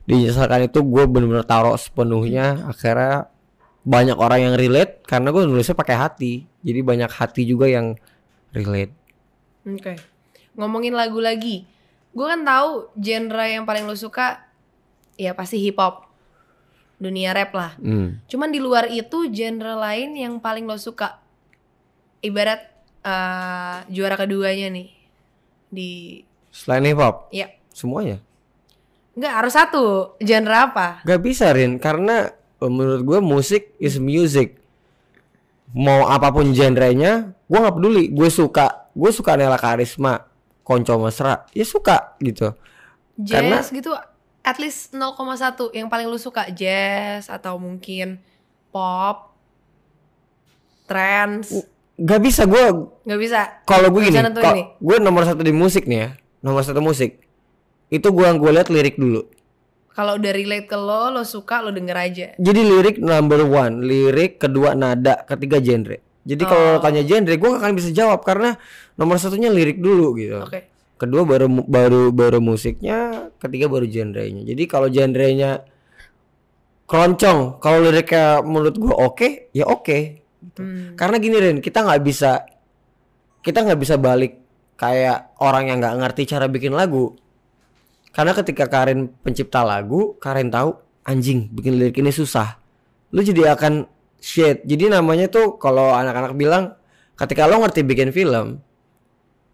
dinyesalkan itu gue bener-bener taruh sepenuhnya akhirnya banyak orang yang relate karena gue nulisnya pakai hati jadi banyak hati juga yang relate Oke. Ngomongin lagu lagi. Gue kan tahu genre yang paling lo suka ya pasti hip hop. Dunia rap lah. Hmm. Cuman di luar itu genre lain yang paling lo suka. Ibarat eh, juara keduanya nih di selain hip hop ya semuanya nggak harus satu. Genre apa? Gak bisa Rin. Karena eh, menurut gue musik is music. Mau apa pun genrenya gue nggak peduli. Gue suka gue suka Nela Karisma Konco Mesra. Ya suka gitu. Karena- jazz gitu at least 0,1 yang paling lu suka jazz atau mungkin pop trance? Gak bisa gue nggak bisa? Kalau gue gini gue nomor satu di musik nih ya. Nomor satu musik itu gue gue lihat lirik dulu Kalau udah relate ke lo, lo suka, lo denger aja. Jadi lirik number one, lirik kedua nada, ketiga genre. Jadi kalau lo tanya genre, gue gak akan bisa jawab karena nomor satunya lirik dulu gitu. Oke. Kedua baru baru baru musiknya, ketiga baru genrenya. Jadi kalau genrenya keroncong, kalau liriknya menurut gue oke, ya oke. Gitu. Hmm. Karena gini Ren, kita nggak bisa kita nggak bisa balik kayak orang yang nggak ngerti cara bikin lagu. Karena ketika Karin pencipta lagu, Karin tahu anjing bikin lirik ini susah. Lu jadi akan shit. Jadi namanya tuh kalau anak-anak bilang ketika lo ngerti bikin film,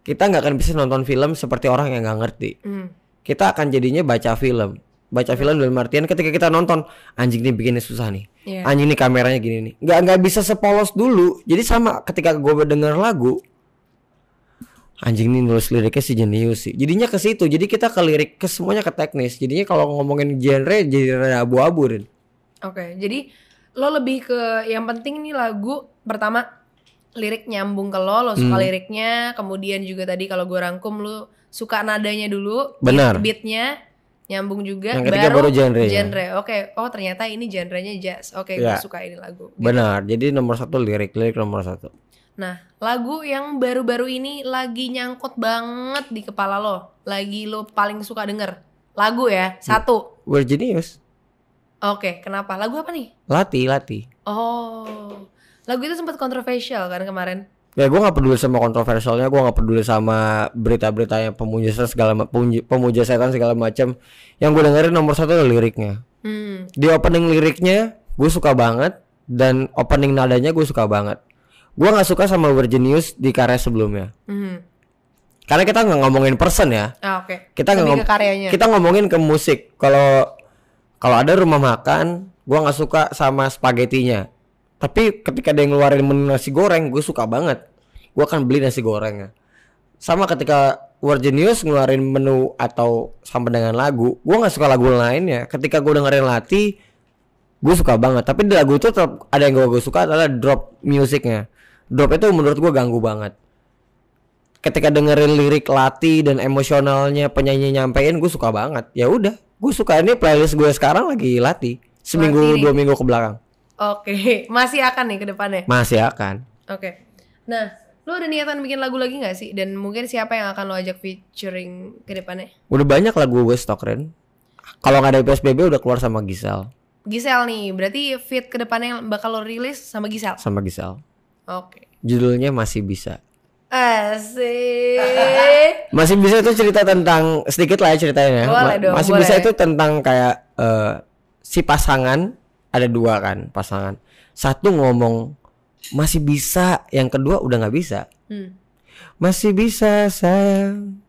kita nggak akan bisa nonton film seperti orang yang nggak ngerti. Hmm. Kita akan jadinya baca film. Baca film dalam artian ketika kita nonton anjing ini bikinnya susah nih. Iya. Anjing nih kameranya gini nih. Nggak nggak bisa sepolos dulu. Jadi sama ketika gue denger lagu anjing nih nulis liriknya si jenius sih. Jadinya ke situ. Jadi kita ke lirik ke semuanya ke teknis. Jadinya kalau ngomongin genre jadi rada abu-abu. Oke, jadi lo lebih ke yang penting nih lagu pertama lirik nyambung ke lo, lo suka Hmm. liriknya, kemudian juga tadi kalau gue rangkum lo suka nadanya dulu, Benar. beatnya nyambung juga, Yang ketiga baru genre-nya. genre. Oke, oh ternyata ini genrenya jazz. Oke, gue Ya. suka ini lagu. Benar. Jadi nomor satu lirik, lirik nomor satu. Nah, lagu yang baru-baru ini lagi nyangkut banget di kepala lo, lagi lo paling suka denger. Lagu ya, satu. We're genius. Oke, kenapa? Lagu apa nih? Latih, latih. Oh, lagu itu sempat kontroversial kan kemarin. Ya gue gak peduli sama kontroversialnya, gue gak peduli sama berita-berita yang pemuja setan segala pemuja setan segala macam. Yang gue dengerin nomor satu adalah liriknya. Hmm, Di opening liriknya gue suka banget dan opening nadanya gue suka banget. Gue nggak suka sama Virginius di karya sebelumnya. hmm. Karena kita nggak ngomongin person ya. Ah, oke. Kita nggak ngom- karyanya. kita ngomongin ke musik. Kalau kalau ada rumah makan, gue nggak suka sama spagettinya. Tapi ketika dia ngeluarin menu nasi goreng, gue suka banget. Gue akan beli nasi gorengnya. Sama ketika Virginius ngeluarin menu atau sama dengan lagu, gue nggak suka lagu lainnya. Ketika gue dengerin Lati, gue suka banget. Tapi di lagu itu tetap ada yang gue suka adalah drop musiknya. Drop itu menurut gue ganggu banget ketika dengerin lirik Lati dan emosionalnya penyanyi nyampein gue suka banget ya udah gue suka ini playlist gue sekarang lagi Lati seminggu Lati dua minggu ke belakang Oke, (laughs) masih akan nih ke depannya. masih akan Oke. Nah, lo ada niatan bikin lagu lagi nggak sih? Dan mungkin siapa yang akan lo ajak featuring ke depannya? udah banyak lagu gue stok Ren kalau nggak ada PSBB udah keluar sama Gisel Gisel nih, berarti fit ke depannya yang bakal lo rilis sama Gisel. sama Gisel Oke. judulnya masih bisa. Asik. (laughs) masih bisa itu cerita tentang sedikit lah ya ceritanya. Boleh dong, masih boleh. bisa itu tentang kayak eh, si pasangan ada dua kan pasangan. Satu ngomong masih bisa. Yang kedua udah nggak bisa. Hmm. Masih bisa sayang.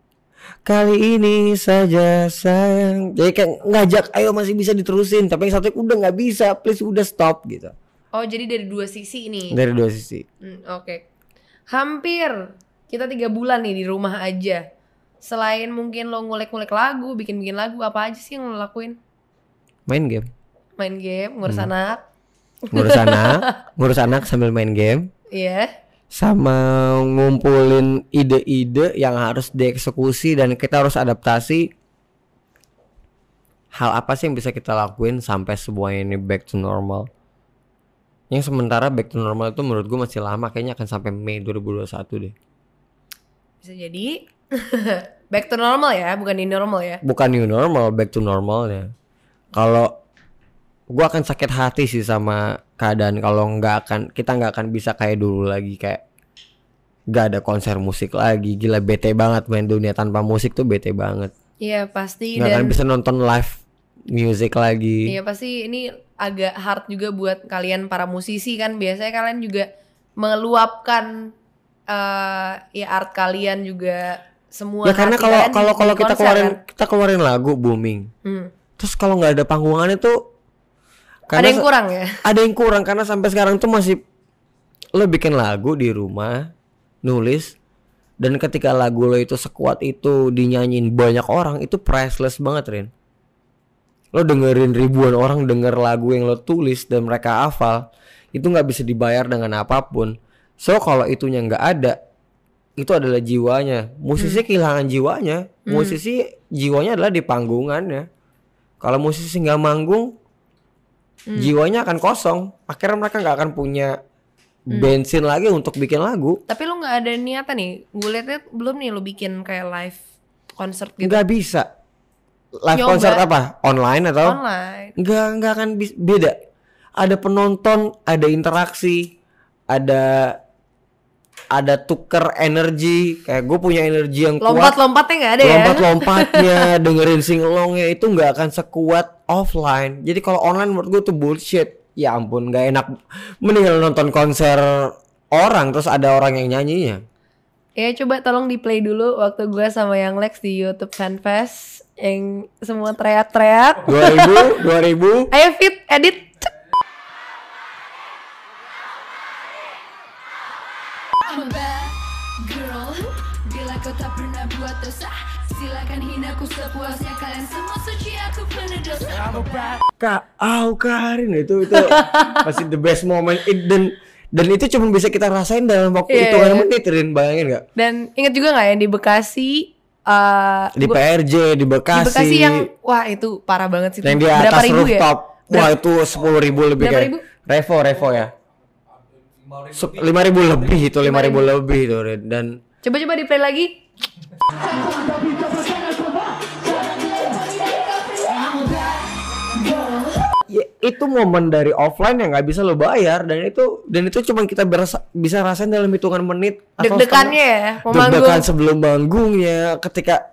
Kali ini saja sayang. Jadi kayak ngajak ayo masih bisa diterusin. Tapi yang satu udah nggak bisa please udah stop gitu Oh, jadi dari dua sisi nih. Dari dua sisi Hmm, Oke. Hampir kita tiga bulan nih di rumah aja. Selain mungkin lo ngulik-ngulik lagu, bikin-bikin lagu, apa aja sih yang lo lakuin? Main game Main game, ngurus Hmm. anak, Ngurus anak (laughs) Ngurus anak sambil main game iya. Sama ngumpulin ide-ide yang harus dieksekusi Dan kita harus adaptasi Hal apa sih yang bisa kita lakuin Sampai semuanya ini back to normal Yang sementara back to normal itu menurut gue masih lama Kayaknya akan sampai Mei 2021 deh. Bisa jadi. (laughs) Back to normal ya, bukan new normal ya. bukan new normal back to normalnya. Kalau gua akan sakit hati sih sama keadaan. Kalau nggak akan kita nggak akan bisa kayak dulu lagi kayak nggak ada konser musik lagi. Gila bete banget main dunia tanpa musik tuh bete banget. Iya pasti nggak dan akan bisa nonton live music lagi iya pasti ini agak hard juga buat kalian para musisi kan. Biasanya kalian juga meluapkan eh ya art kalian juga semua. ya karena kalau kalau kalau kita konser, keluarin kan. kita keluarin lagu booming Hmm. terus kalau nggak ada panggungannya tuh ada yang kurang ya. ada yang kurang karena sampai sekarang tuh masih lo bikin lagu di rumah nulis dan ketika lagu lo itu sekuat itu dinyanyiin banyak orang itu priceless banget Rin lo dengerin ribuan orang denger lagu yang lo tulis dan mereka hafal itu nggak bisa dibayar dengan apa pun. So kalau itunya nggak ada itu adalah jiwanya. Musisi kehilangan jiwanya. Musisi jiwanya adalah di panggungannya. Kalau musisi nggak manggung, jiwanya akan kosong. Akhirnya mereka nggak akan punya bensin lagi untuk bikin lagu. Tapi lu nggak ada niatan nih. Gue liatnya belum nih lu bikin kayak live concert gitu. Nggak bisa. Live Nyoba. concert apa? Online atau? online. Nggak nggak akan beda. Ada penonton, ada interaksi, ada ada tuker energi. Kayak gue punya energi yang kuat. Lompat-lompatnya nggak ada ya? lompat-lompatnya (laughs) dengerin singelongnya itu nggak akan sekuat offline jadi kalau online menurut gue tuh bullshit ya ampun nggak enak mending nonton konser orang terus ada orang yang nyanyinya Ya coba tolong di play dulu waktu gue sama yang Lex di YouTube Fanfest yang semua teriak-teriak. 2000 2000 Ayo fit, edit. Kak au Karin itu itu pasti the best moment It- dan dan itu cuma bisa kita rasain dalam waktu Iya, hitungan iya. menit Rin bayangin nggak Dan inget juga nggak yang di Bekasi? Eh di gua- PRJ di di Bekasi, Bekasi yang wah itu parah banget sih. yang di Berapa atas ribu ya? rooftop wah itu sepuluh ribu lebih Berapa kayak ribu? Revo Revo ya Lima ribu ribu lebih itu lima ribu lebih itu dan Coba-coba di play lagi. Itu momen dari offline yang nggak bisa lo bayar dan itu dan itu cuma kita berasa- bisa rasain dalam hitungan menit atau Deg-degannya ya, deg-degan manggung. sebelum manggungnya ketika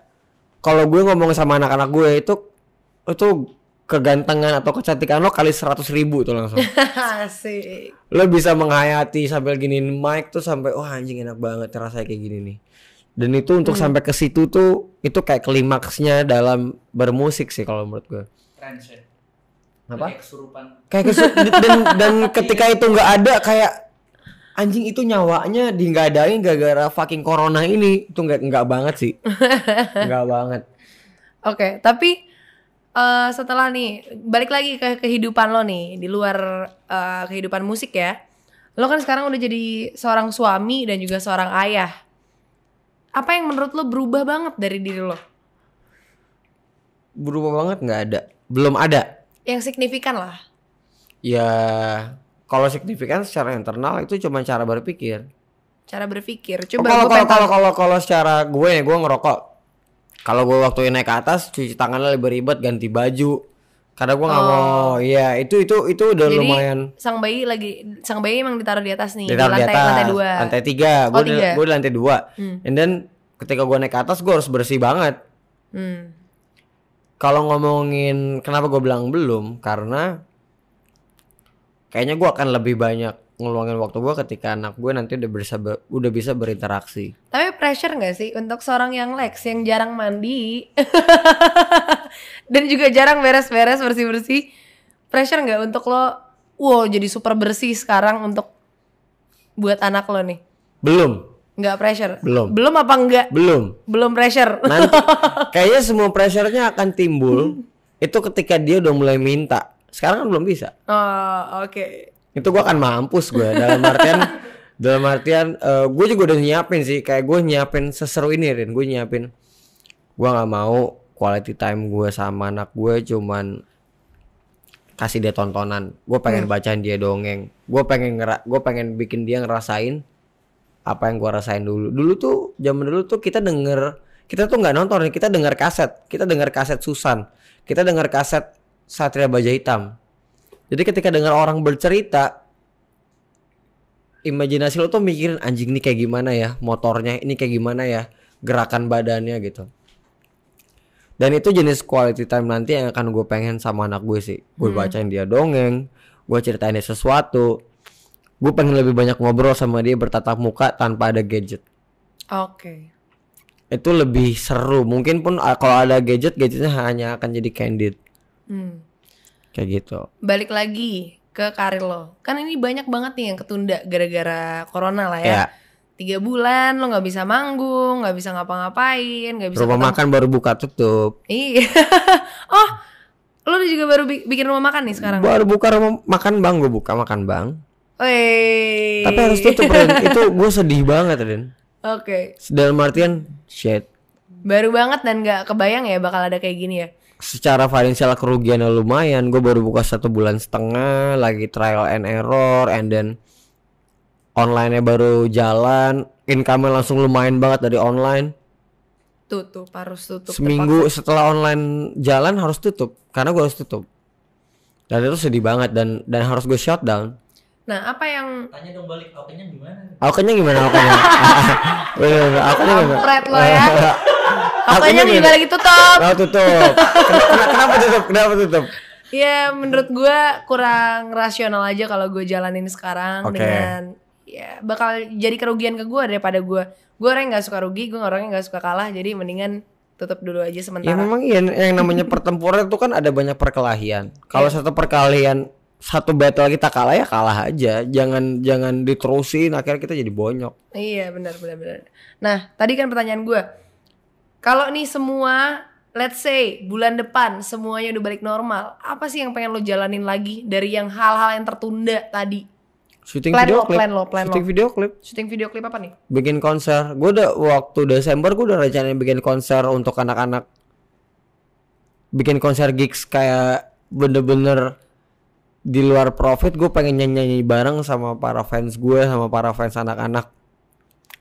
kalau gue ngomong sama anak-anak gue itu itu kegantengan atau kecantikan lo kali seratus ribu tuh langsung (laughs) Asik. lo bisa menghayati sambil giniin mic tuh sampai wah anjing enak banget rasanya kayak gini nih dan itu untuk Hmm. sampai ke situ tuh itu kayak klimaksnya dalam bermusik sih kalau menurut gue Trendset apa? Kayak kesurupan. Kayak kesu- (laughs) dan dan ketika itu nggak ada kayak anjing itu nyawanya di nggak adain gara-gara fucking corona ini. Itu nggak nggak banget sih. (laughs) Nggak banget. Oke, tapi eh, setelah nih balik lagi ke kehidupan lo nih di luar eh, kehidupan musik ya. Lo kan sekarang udah jadi seorang suami dan juga seorang ayah. Apa yang menurut lo berubah banget dari diri lo? berubah banget nggak ada. Belum ada Yang signifikan lah. ya kalau signifikan secara internal itu cuma cara berpikir Cara berpikir. Oh, Coba kalau kalau kalau kalau kalau secara gue nih gue ngerokok kalau gue waktu naik ke atas cuci tangannya lebih ribet ganti baju karena gue nggak mau iya itu itu itu udah Oh. Jadi lumayan sang bayi lagi sang bayi emang ditaruh di atas nih ditaruh di di lantai atas lantai dua. lantai tiga Oh, gue di, tiga. gue di lantai dua Hmm. and then ketika gue naik ke atas gue harus bersih banget Hmm. Kalau ngomongin kenapa gue bilang belum karena kayaknya gue akan lebih banyak ngeluangin waktu gue ketika anak gue nanti udah bisa ber- udah bisa berinteraksi Tapi pressure gak sih untuk seorang yang Lex yang jarang mandi (laughs) dan juga jarang beres-beres bersih-bersih? Pressure nggak untuk lo, wow jadi super bersih sekarang untuk buat anak lo nih? belum Nggak pressure? Belum. Belum apa enggak? belum Belum pressure. nanti (laughs) kayaknya semua pressure-nya akan timbul itu ketika dia udah mulai minta sekarang kan belum bisa oh oke. itu gua akan mampus gue dalam artian dalam artian gue juga udah nyiapin sih kayak gue nyiapin seseru ini Rin gue nyiapin gua nggak mau quality time gue sama anak gue cuman kasih dia tontonan gue pengen bacain dia dongeng gue pengen ngera gue pengen bikin dia ngerasain apa yang gua rasain dulu. Dulu tuh zaman dulu tuh kita denger kita tuh nggak nonton kita denger kaset. Kita denger kaset Susan. Kita denger kaset Satria Baja Hitam. Jadi ketika dengar orang bercerita imajinasi lo tuh mikirin anjing ini kayak gimana ya? Motornya ini kayak gimana ya? Gerakan badannya gitu. Dan itu jenis quality time nanti yang akan gue pengen sama anak gue sih. Gue bacain dia dongeng gue ceritain dia sesuatu gue pengen lebih banyak ngobrol sama dia bertatap muka tanpa ada gadget Oke. itu lebih seru mungkin pun ah, kalau ada gadget gadgetnya hanya akan jadi candid Hmm. kayak gitu Balik lagi ke karir lo. Kan ini banyak banget nih yang ketunda gara-gara corona lah ya. ya Tiga bulan lo nggak bisa manggung, nggak bisa ngapa-ngapain, nggak bisa rumah ketemu- makan baru buka tutup Iya. (laughs) oh, lo juga baru bi- bikin rumah makan nih sekarang. baru buka rumah makan bang gue buka makan bang Wey. tapi harus tutup Ren (laughs) itu gue sedih banget Ren Oke. dalam artian shit Baru banget dan nggak kebayang ya bakal ada kayak gini ya. secara finansial kerugiannya lumayan gue baru buka satu bulan setengah lagi trial and error and then online-nya baru jalan income langsung lumayan banget dari online tutup harus tutup seminggu setelah online jalan harus tutup karena gue harus tutup dan itu sedih banget dan dan harus gue shutdown terpaksa. Nah apa yang Tanya dong balik, okennya gimana? Alkenya gimana alkenya? (laughs) Bener, alkenya gimana? Kampret lo ya. Pokoknya juga gimana? lagi tutup. Oh tutup. Kenapa, kenapa tutup? Kenapa tutup? Ya menurut gue kurang rasional aja kalau gue jalanin sekarang Oke. dengan ya bakal jadi kerugian ke gue daripada gue gue orang yang nggak suka rugi gue orangnya nggak suka kalah jadi mendingan tutup dulu aja Ya sementara memang iya yang namanya pertempuran itu kan ada banyak perkelahian. Kalau Iya. satu perkelahian satu battle kita kalah ya kalah aja. Jangan jangan diterusin akhirnya kita jadi bonyok. iya benar benar benar nah tadi kan pertanyaan gue kalau nih semua let's say bulan depan semuanya udah balik normal apa sih yang pengen lo jalanin lagi dari yang hal-hal yang tertunda tadi Syuting Plan video lo, klip. plan lo, plan Syuting lo. video klip. syuting video klip apa nih bikin konser. Gue udah waktu Desember gue udah rencanain bikin konser untuk anak-anak. Bikin konser gigs kayak bener-bener di luar profit. Gue pengen nyanyi-nyanyi bareng sama para fans gue sama para fans anak-anak.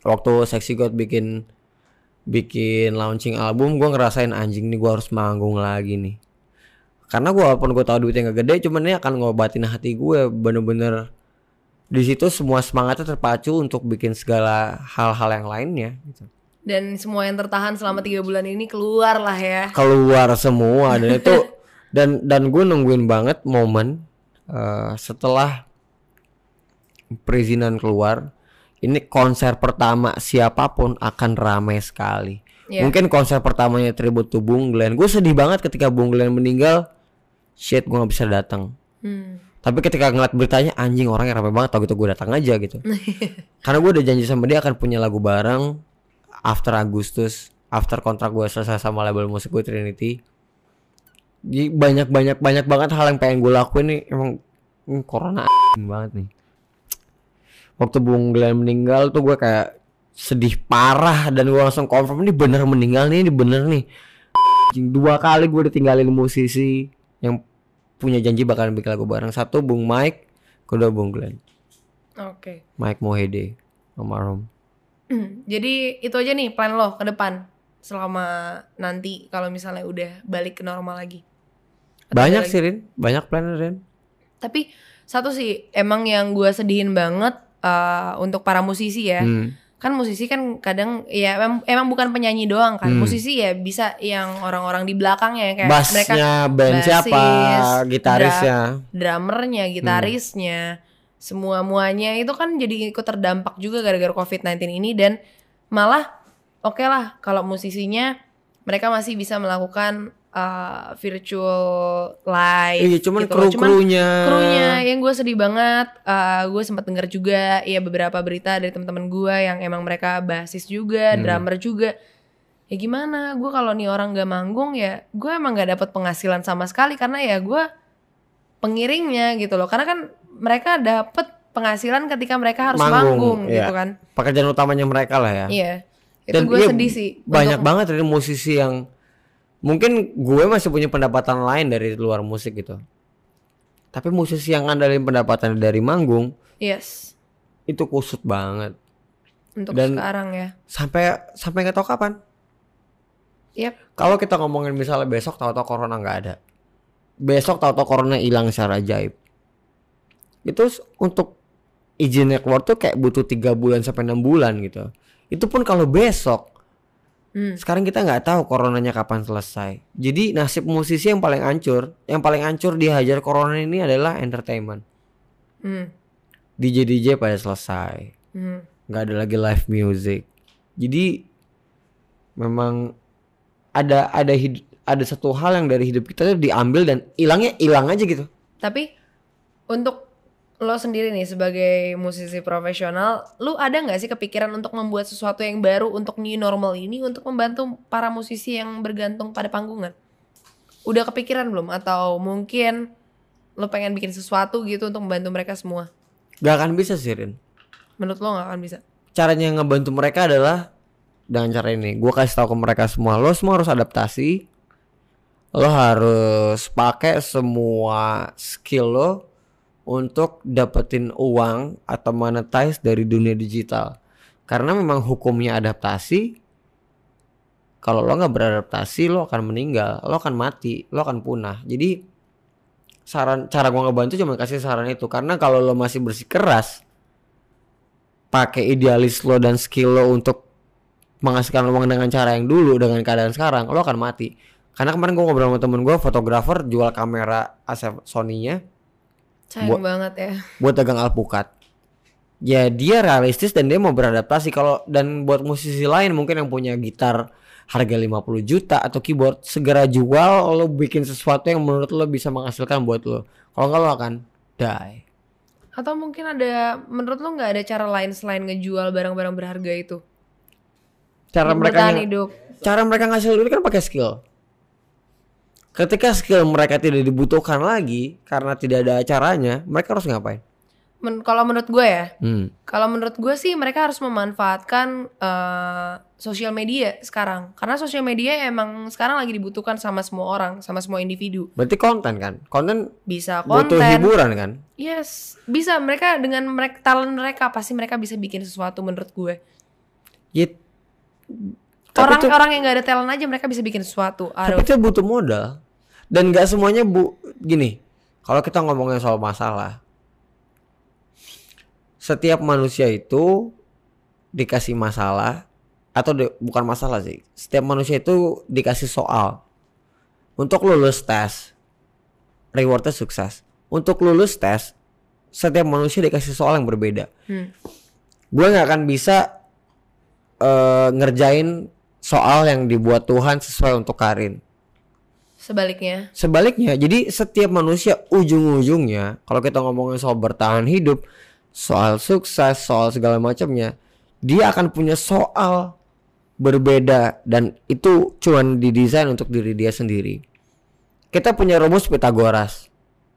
Waktu Sexy God bikin bikin launching album gue ngerasain anjing nih gue harus manggung lagi nih. Karena gue walaupun gue tahu duitnya gak gede, cuman ini akan ngobatin hati gue bener-bener di situ semua semangatnya terpacu untuk bikin segala hal-hal yang lainnya gitu. dan semua yang tertahan selama tiga bulan ini keluar lah ya keluar semua dan itu (laughs) dan dan gue nungguin banget momen eh, setelah perizinan keluar ini konser pertama siapa pun akan ramai sekali Iya. mungkin konser pertamanya tribute to Bung Glenn gue sedih banget ketika Bung Glenn meninggal shit gue nggak bisa datang hmm. Tapi ketika ngeliat beritanya anjing orangnya rame banget tau gitu gue datang aja gitu. (laughs) Karena gue udah janji sama dia akan punya lagu bareng after Agustus, after kontrak gue selesai sama label musik gue Trinity. Jadi banyak banyak banyak banget hal yang pengen gue lakuin nih. Emang hmm, corona banget nih. Waktu Bung Glenn meninggal tuh gue kayak sedih parah dan gue langsung confirm ini bener meninggal nih ini bener nih. Dua kali gue ditinggalin musisi yang punya janji bakalan bikin lagu bareng. Satu Bung Mike kedua Bung Glenn. Oke. Mike Mohede almarhum. Jadi itu aja nih plan lo ke depan selama nanti kalau misalnya udah balik ke normal lagi banyak sih? Rin. Banyak plan Rin. Tapi satu sih emang yang gue sedihin banget eh, untuk para musisi ya. Hmm. kan musisi kan kadang ya emang, emang bukan penyanyi doang kan. Hmm. musisi ya bisa yang orang-orang di belakangnya ya, kayak mereka bassnya band siapa basis, gitarisnya. drummernya, gitarisnya, semua muanya itu kan jadi ikut terdampak juga gara-gara COVID-19 ini. Dan malah oke lah kalau musisinya mereka masih bisa melakukan uh, virtual live. iya cuman gitu loh. kru krunya yang gue sedih banget uh, gue sempat dengar juga ya beberapa berita dari teman-teman gue yang emang mereka basis juga Hmm. drummer juga ya gimana gue kalau nih orang gak manggung ya gue emang gak dapat penghasilan sama sekali karena ya gue pengiringnya gitu loh karena kan mereka dapat penghasilan ketika mereka harus manggung, iya. gitu kan pekerjaan utamanya mereka lah ya iya itu Dan gue iya, sedih sih banyak untuk- banget dari musisi yang mungkin gue masih punya pendapatan lain dari luar musik gitu. Tapi musisi yang andalin pendapatan dari manggung yes. itu kusut banget. Untuk Dan- sekarang ya. sampai sampai nggak tahu kapan. Yap. kalau kita ngomongin misalnya besok tahu-tahu corona nggak ada. Besok tahu-tahu corona hilang secara ajaib. Itu untuk izinnya keluar tuh kayak butuh tiga bulan sampai enam bulan gitu. Itu pun kalau besok Hmm. sekarang kita nggak tahu coronanya kapan selesai jadi nasib musisi yang paling hancur yang paling hancur dihajar corona ini adalah entertainment Hmm. DJ DJ pada selesai Hmm. nggak ada lagi live music jadi memang ada ada hid- ada satu hal yang dari hidup kita tuh diambil dan hilangnya hilang aja gitu Tapi untuk lo sendiri nih sebagai musisi profesional, lu ada nggak sih kepikiran untuk membuat sesuatu yang baru untuk new normal ini untuk membantu para musisi yang bergantung pada panggungan? Udah kepikiran belum? Atau mungkin lo pengen bikin sesuatu gitu untuk membantu mereka semua? gak akan bisa sih Rin Menurut lo nggak akan bisa? caranya ngebantu mereka adalah dengan cara ini gue kasih tahu ke mereka semua lo semua harus adaptasi lo harus pakai semua skill lo untuk dapetin uang atau monetize dari dunia digital. Karena memang hukumnya adaptasi kalau lo nggak beradaptasi lo akan meninggal lo akan mati lo akan punah. Jadi saran cara gua ngebantu cuma kasih saran itu. Karena kalau lo masih bersikeras pakai idealis lo dan skill lo untuk menghasilkan uang dengan cara yang dulu dengan keadaan sekarang lo akan mati. Karena kemarin gua ngobrol sama temen gua fotografer jual kamera A7 Sony-nya Sayang Buat- banget ya. buat dagang alpukat ya dia realistis dan dia mau beradaptasi kalau dan buat musisi lain mungkin yang punya gitar harga 50 juta atau keyboard segera jual lo bikin sesuatu yang menurut lo bisa menghasilkan buat lo kalau nggak lo akan die Atau mungkin ada menurut lo nggak ada cara lain selain ngejual barang-barang berharga itu? cara mereka hidup. cara mereka ngasih duit kan pakai skill ketika skill mereka tidak dibutuhkan lagi karena tidak ada acaranya mereka harus ngapain Men- kalau menurut gue ya, hmm. kalau menurut gue sih mereka harus memanfaatkan eh, sosial media sekarang. Karena sosial media emang sekarang lagi dibutuhkan sama semua orang, sama semua individu. berarti konten kan konten Bisa butuh konten. hiburan kan Yes, bisa mereka dengan mereka talent mereka pasti mereka bisa bikin sesuatu menurut gue. ya Orang tuh- orang yang nggak ada talent aja mereka bisa bikin sesuatu. Tapi Aduh. itu butuh modal. Dan gak semuanya bu gini. Kalau kita ngomongin soal masalah, setiap manusia itu dikasih masalah atau di- bukan masalah sih. Setiap manusia itu dikasih soal untuk lulus tes, rewardnya sukses. Untuk lulus tes, setiap manusia dikasih soal yang berbeda. Hmm. Gue nggak akan bisa eh, ngerjain soal yang dibuat Tuhan sesuai untuk Karin. Sebaliknya, Sebaliknya, jadi setiap manusia ujung-ujungnya kalau kita ngomongin soal bertahan hidup, soal sukses, soal segala macamnya, dia akan punya soal berbeda dan itu cuman didesain untuk diri dia sendiri. Kita punya rumus Pitagoras.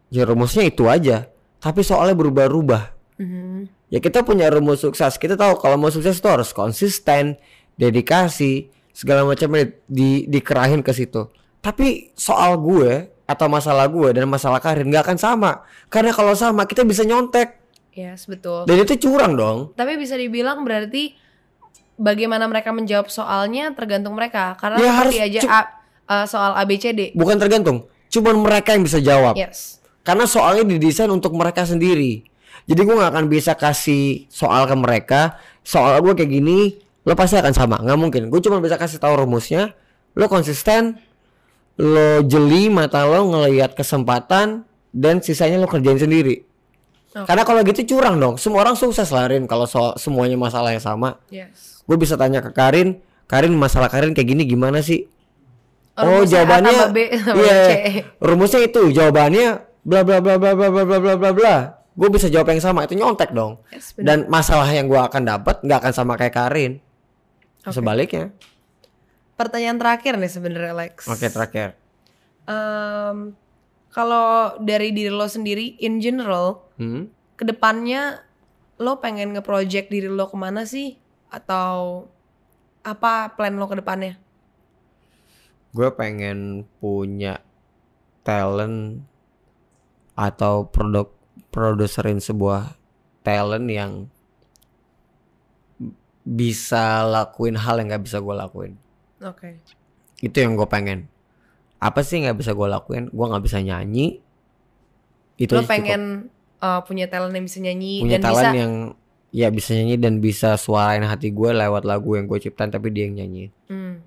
Ya rumusnya itu aja, tapi soalnya berubah-ubah. Mhm. Ya kita punya rumus sukses. Kita tahu kalau mau sukses itu harus konsisten, dedikasi, segala macamnya di dikerahin ke situ. Tapi soal gue atau masalah gue dan masalah Karin nggak akan sama. Karena kalau sama kita bisa nyontek. yes betul. Dan itu curang dong. Tapi bisa dibilang berarti bagaimana mereka menjawab soalnya tergantung mereka. Karena Ya, harus aja A- uh, soal ABCD. Bukan tergantung. Cuman mereka yang bisa jawab. Yes. Karena soalnya didesain untuk mereka sendiri. Jadi gue nggak akan bisa kasih soal ke mereka. Soal gue kayak gini, lo pasti akan sama. nggak mungkin. Gue cuma bisa kasih tahu rumusnya. Lo konsisten, lo jeli mata lo ngelihat kesempatan dan sisanya lo kerjain sendiri. Oke. Karena kalau gitu curang dong. Semua orang sukses lah Rin kalau soal semuanya masalah yang sama. Yes. Gue bisa tanya ke Karin, Karin masalah Karin kayak gini gimana sih? Oh A jawabannya iya, C. rumusnya itu jawabannya bla bla bla bla bla bla bla bla bla bla. Gue bisa jawab yang sama itu nyontek dong. Yes. Dan masalah yang gue akan dapat nggak akan sama kayak Karin. Oke. Sebaliknya. Pertanyaan terakhir nih sebenarnya Lex. Oke terakhir. Em, kalau dari diri lo sendiri in general, Hmm? ke depannya lo pengen nge-project diri lo ke mana sih? Atau apa plan lo ke depannya? Gue pengen punya talent atau produk produserin sebuah talent yang bisa lakuin hal yang nggak bisa gue lakuin. Oke. itu yang gue pengen apa sih nggak bisa gue lakuin gue nggak bisa nyanyi itu Lo cukup. pengen uh, punya talent yang bisa nyanyi punya dan talent bisa yang ya bisa nyanyi dan bisa suarain hati gue lewat lagu yang gue ciptain tapi dia yang nyanyi Hmm.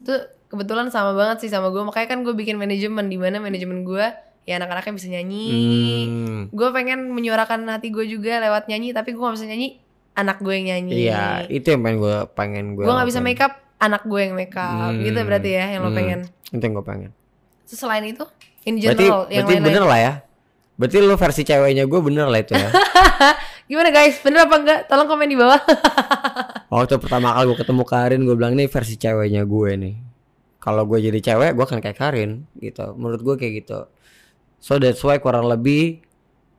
Itu kebetulan sama banget sih sama gue. Makanya kan gue bikin manajemen di mana manajemen gue ya anak-anaknya bisa nyanyi. Hmm, Gue pengen menyuarakan hati gue juga lewat nyanyi, tapi gue gak bisa nyanyi. Anak gue yang nyanyi. iya itu yang pengen gue pengen gue Gue gak bisa make up, anak gue yang make up. Hmm, Gitu berarti ya yang lo hmm, pengen. itu yang gue pengen Terus selain itu, in berarti general yang berarti lain-lain. bener lah ya berarti lo versi ceweknya gue bener lah itu ya (laughs) Gimana guys? Bener apa enggak? Tolong komen di bawah. (laughs) waktu pertama kali gue ketemu Karin gue bilang ini versi ceweknya gue nih kalau gue jadi cewek gue akan kayak Karin gitu menurut gue kayak gitu so that's why kurang lebih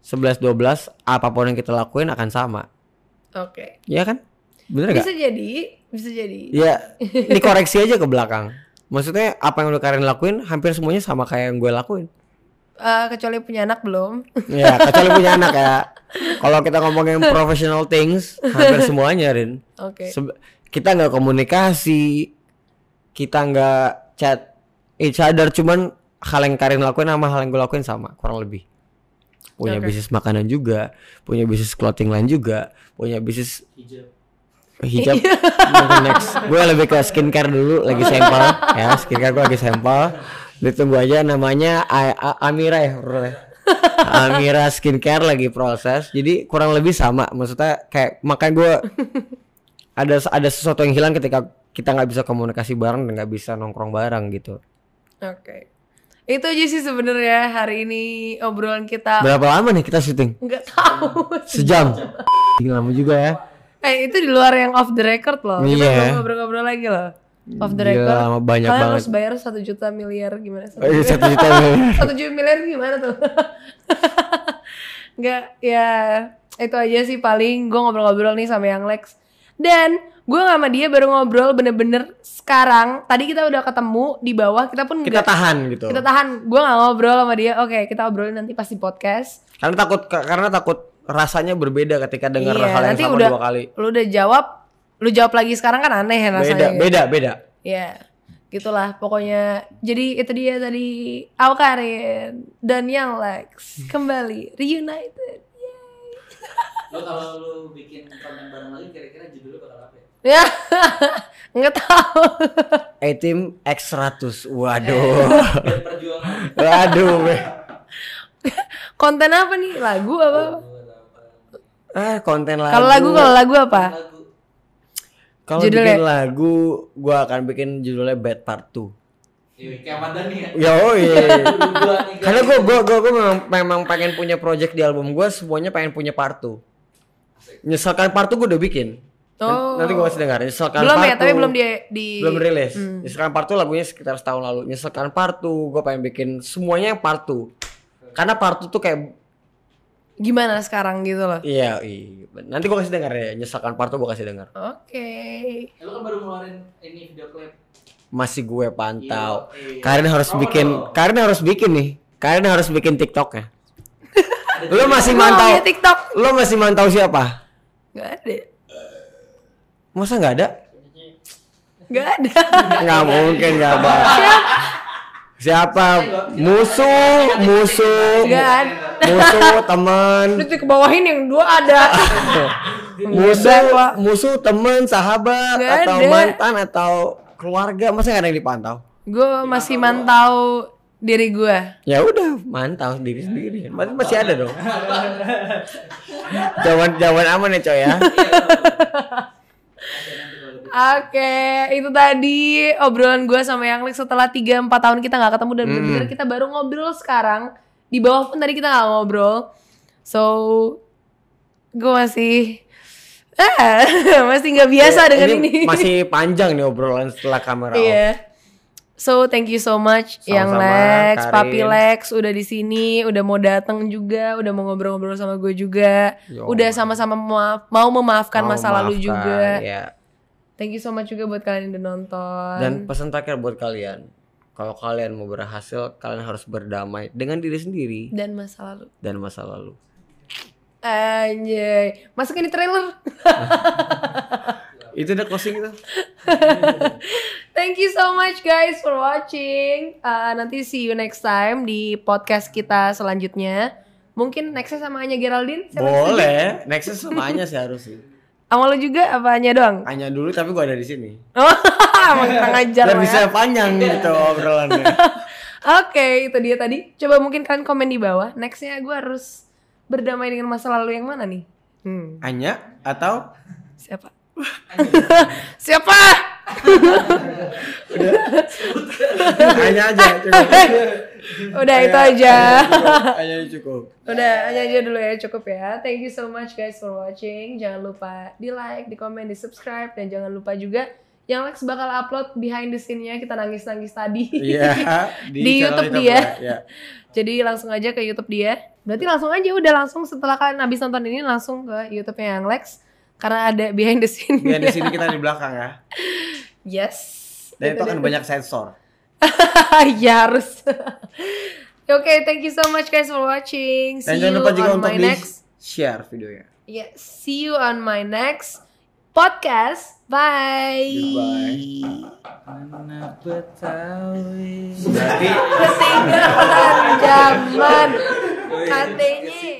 11 12 apa pun yang kita lakuin akan sama Oke. Iya kan bener gak Bisa jadi, bisa jadi. ya (laughs) dikoreksi aja ke belakang Maksudnya apa yang udah Karin lakuin hampir semuanya sama kayak yang gue lakuin. Eh, kecuali punya anak belum. Ya, (laughs) kecuali punya anak ya. Kalau kita ngomongin (laughs) professional things, hampir semuanya, Rin. Oke. Sebe- kita nggak komunikasi, kita nggak chat each other, cuman hal yang Karin lakuin sama hal yang gue lakuin sama, kurang lebih. Punya Oke. bisnis makanan juga, punya bisnis clothing line juga, punya bisnis hijab. Mungkin next. Gue lebih ke skincare dulu, lagi sampel ya, skincare gue lagi sampel. Ditunggu aja namanya A- A- Amira ya, bro ya. Amira skincare lagi proses. Jadi kurang lebih sama. Maksudnya kayak makanya gue ada ada sesuatu yang hilang ketika kita nggak bisa komunikasi bareng dan nggak bisa nongkrong bareng gitu. Oke. Itu aja sih sebenarnya hari ini obrolan kita. Berapa lama nih kita syuting? Nggak tahu. Sejam. Tinggal lama juga ya. Eh itu di luar yang off the record loh. Kita Iya. belum ngobrol-ngobrol lagi loh. Off the Gila, record. lama banyak Kalian banget. harus bayar satu juta miliar gimana? Satu Oh, iya, juta- satu juta miliar. (laughs) Satu juta miliar gimana tuh? (laughs) Nggak, ya itu aja sih paling gue ngobrol-ngobrol nih sama yang Lex. Dan gue sama dia baru ngobrol bener-bener sekarang. Tadi kita udah ketemu di bawah, kita pun Kita nggak- tahan gitu. kita tahan. Gue nggak ngobrol sama dia. Oke, kita obrolin nanti pas di podcast. Karena takut karena takut rasanya berbeda ketika dengar Iya, hal yang nanti sama udah- dua kali. Lu udah jawab, lu jawab lagi sekarang kan aneh ya rasanya. Beda, beda, beda. Ya, gitulah pokoknya. Jadi itu dia tadi Awkarin dan yang Lex kembali reunited. Lo kalau lu bikin konten bareng lagi kira-kira judulnya bakal apa ya? Ya, (laughs) nggak tahu. A-Team X100. Waduh. Waduh. be. Konten apa nih? Lagu apa? Ah, konten lagu. Kalau lagu kalau lagu apa? Lagu. Kalau bikin lagu, gua akan bikin judulnya Bad Part 2. Iya, kayak Ahmad Dhani ya. Ya, oh iya. Karena gua gua gua, gua memang, memang pengen punya project di album gua semuanya pengen punya part 2. Nyeselkan part 2 gua udah bikin. Oh. Nanti gua kasih dengar. Nyeselkan Belum part ya, tapi 2. belum di di belum rilis. Hmm. Nyeselkan part 2 lagunya sekitar setahun lalu. Nyeselkan part 2 gua pengen bikin semuanya part 2. Karena part 2 tuh kayak Gimana sekarang gitu loh. iya, iya. Nanti gua kasih dengar ya. Nyeselkan part 2 gua kasih dengar. Oke. Eh, Lu kan baru ngeluarin ini video klip. Masih gue pantau. Iya, iya. Karin harus Promo bikin, dong. Karin harus bikin nih. Karin harus bikin TikToknya. (laughs) Lo masih mantau, TikTok. lo masih mantau siapa? Gak ada. Masa nggak ada? Gak ada. Nggak mungkin nggak ada. Siapa? Musuh, musuh, Gak ada. musuh, teman, Lu tuh ke bawahin yang dua ada. musuh, musuh, teman, sahabat, Nggak atau ada. mantan atau keluarga. Masa nggak ada yang dipantau? Gue masih mantau diri gue. Ya udah, mantau diri sendiri. Masih masih ada dong. Jawaban jawaban aman ya coy ya. (laughs) Oke, itu tadi obrolan gue sama yang Lex setelah 3-4 tahun kita nggak ketemu dan bener-bener kita baru ngobrol sekarang. Di bawah pun tadi kita nggak ngobrol. So, gue masih ah, (laughs) masih nggak biasa dengan ini. Masih panjang nih obrolan setelah kamera off. Iya. So thank you so much yang Sama-sama, Lex, Karin. Papi Lex udah di sini, udah mau datang juga, udah mau ngobrol-ngobrol sama gue juga, Yo, udah sama-sama memaaf- mau memaafkan Mau masa lalu maafkan, juga. ya. Thank you so much juga buat kalian yang udah nonton. Dan pesan terakhir buat kalian, kalau kalian mau berhasil, kalian harus berdamai dengan diri sendiri dan masa lalu. dan masa lalu. Anjay, masukin di trailer. (laughs) Itu udah closing itu. (laughs) Thank you so much guys for watching. Uh, nanti see you next time di podcast kita selanjutnya. Mungkin nextnya sama Anya Geraldine. Setuju? Boleh, nextnya semuanya sih harus sih. Sama lo juga apa Anya doang? Hanya dulu tapi gua ada di sini. Oh, (laughs) emang kurang ajar Biar lo bisa ya. panjang gitu obrolannya. (laughs) Oke, itu dia tadi. Coba mungkin kalian komen di bawah. Nextnya gue harus berdamai dengan masa lalu yang mana nih? Hmm, Anya atau siapa? (laughs) siapa? Anya aja cukup. Udah itu aja. Anya cukup. Udah hanya aja dulu ya cukup ya. Thank you so much guys for watching. Jangan lupa di like, di komen, di subscribe dan jangan lupa juga yang Lex bakal upload behind the scene-nya kita nangis-nangis tadi. Iya, (laughs) Di YouTube dia. boleh, ya. Jadi langsung aja ke YouTube dia. Berarti langsung aja udah langsung setelah kalian habis nonton ini langsung ke YouTube-nya yang Lex karena ada behind the scene. Biar di sini kita di belakang ya. Yes. Dan itu akan banyak sensor. (laughs) ya harus. (laughs) Oke, thank you so much guys for watching. Dan See jangan you lupa juga on untuk my di next. share videonya. Yeah, see you on my next podcast. Bye. Goodbye. Anak Betawi. Berarti Ketinggalan zaman. Katanya.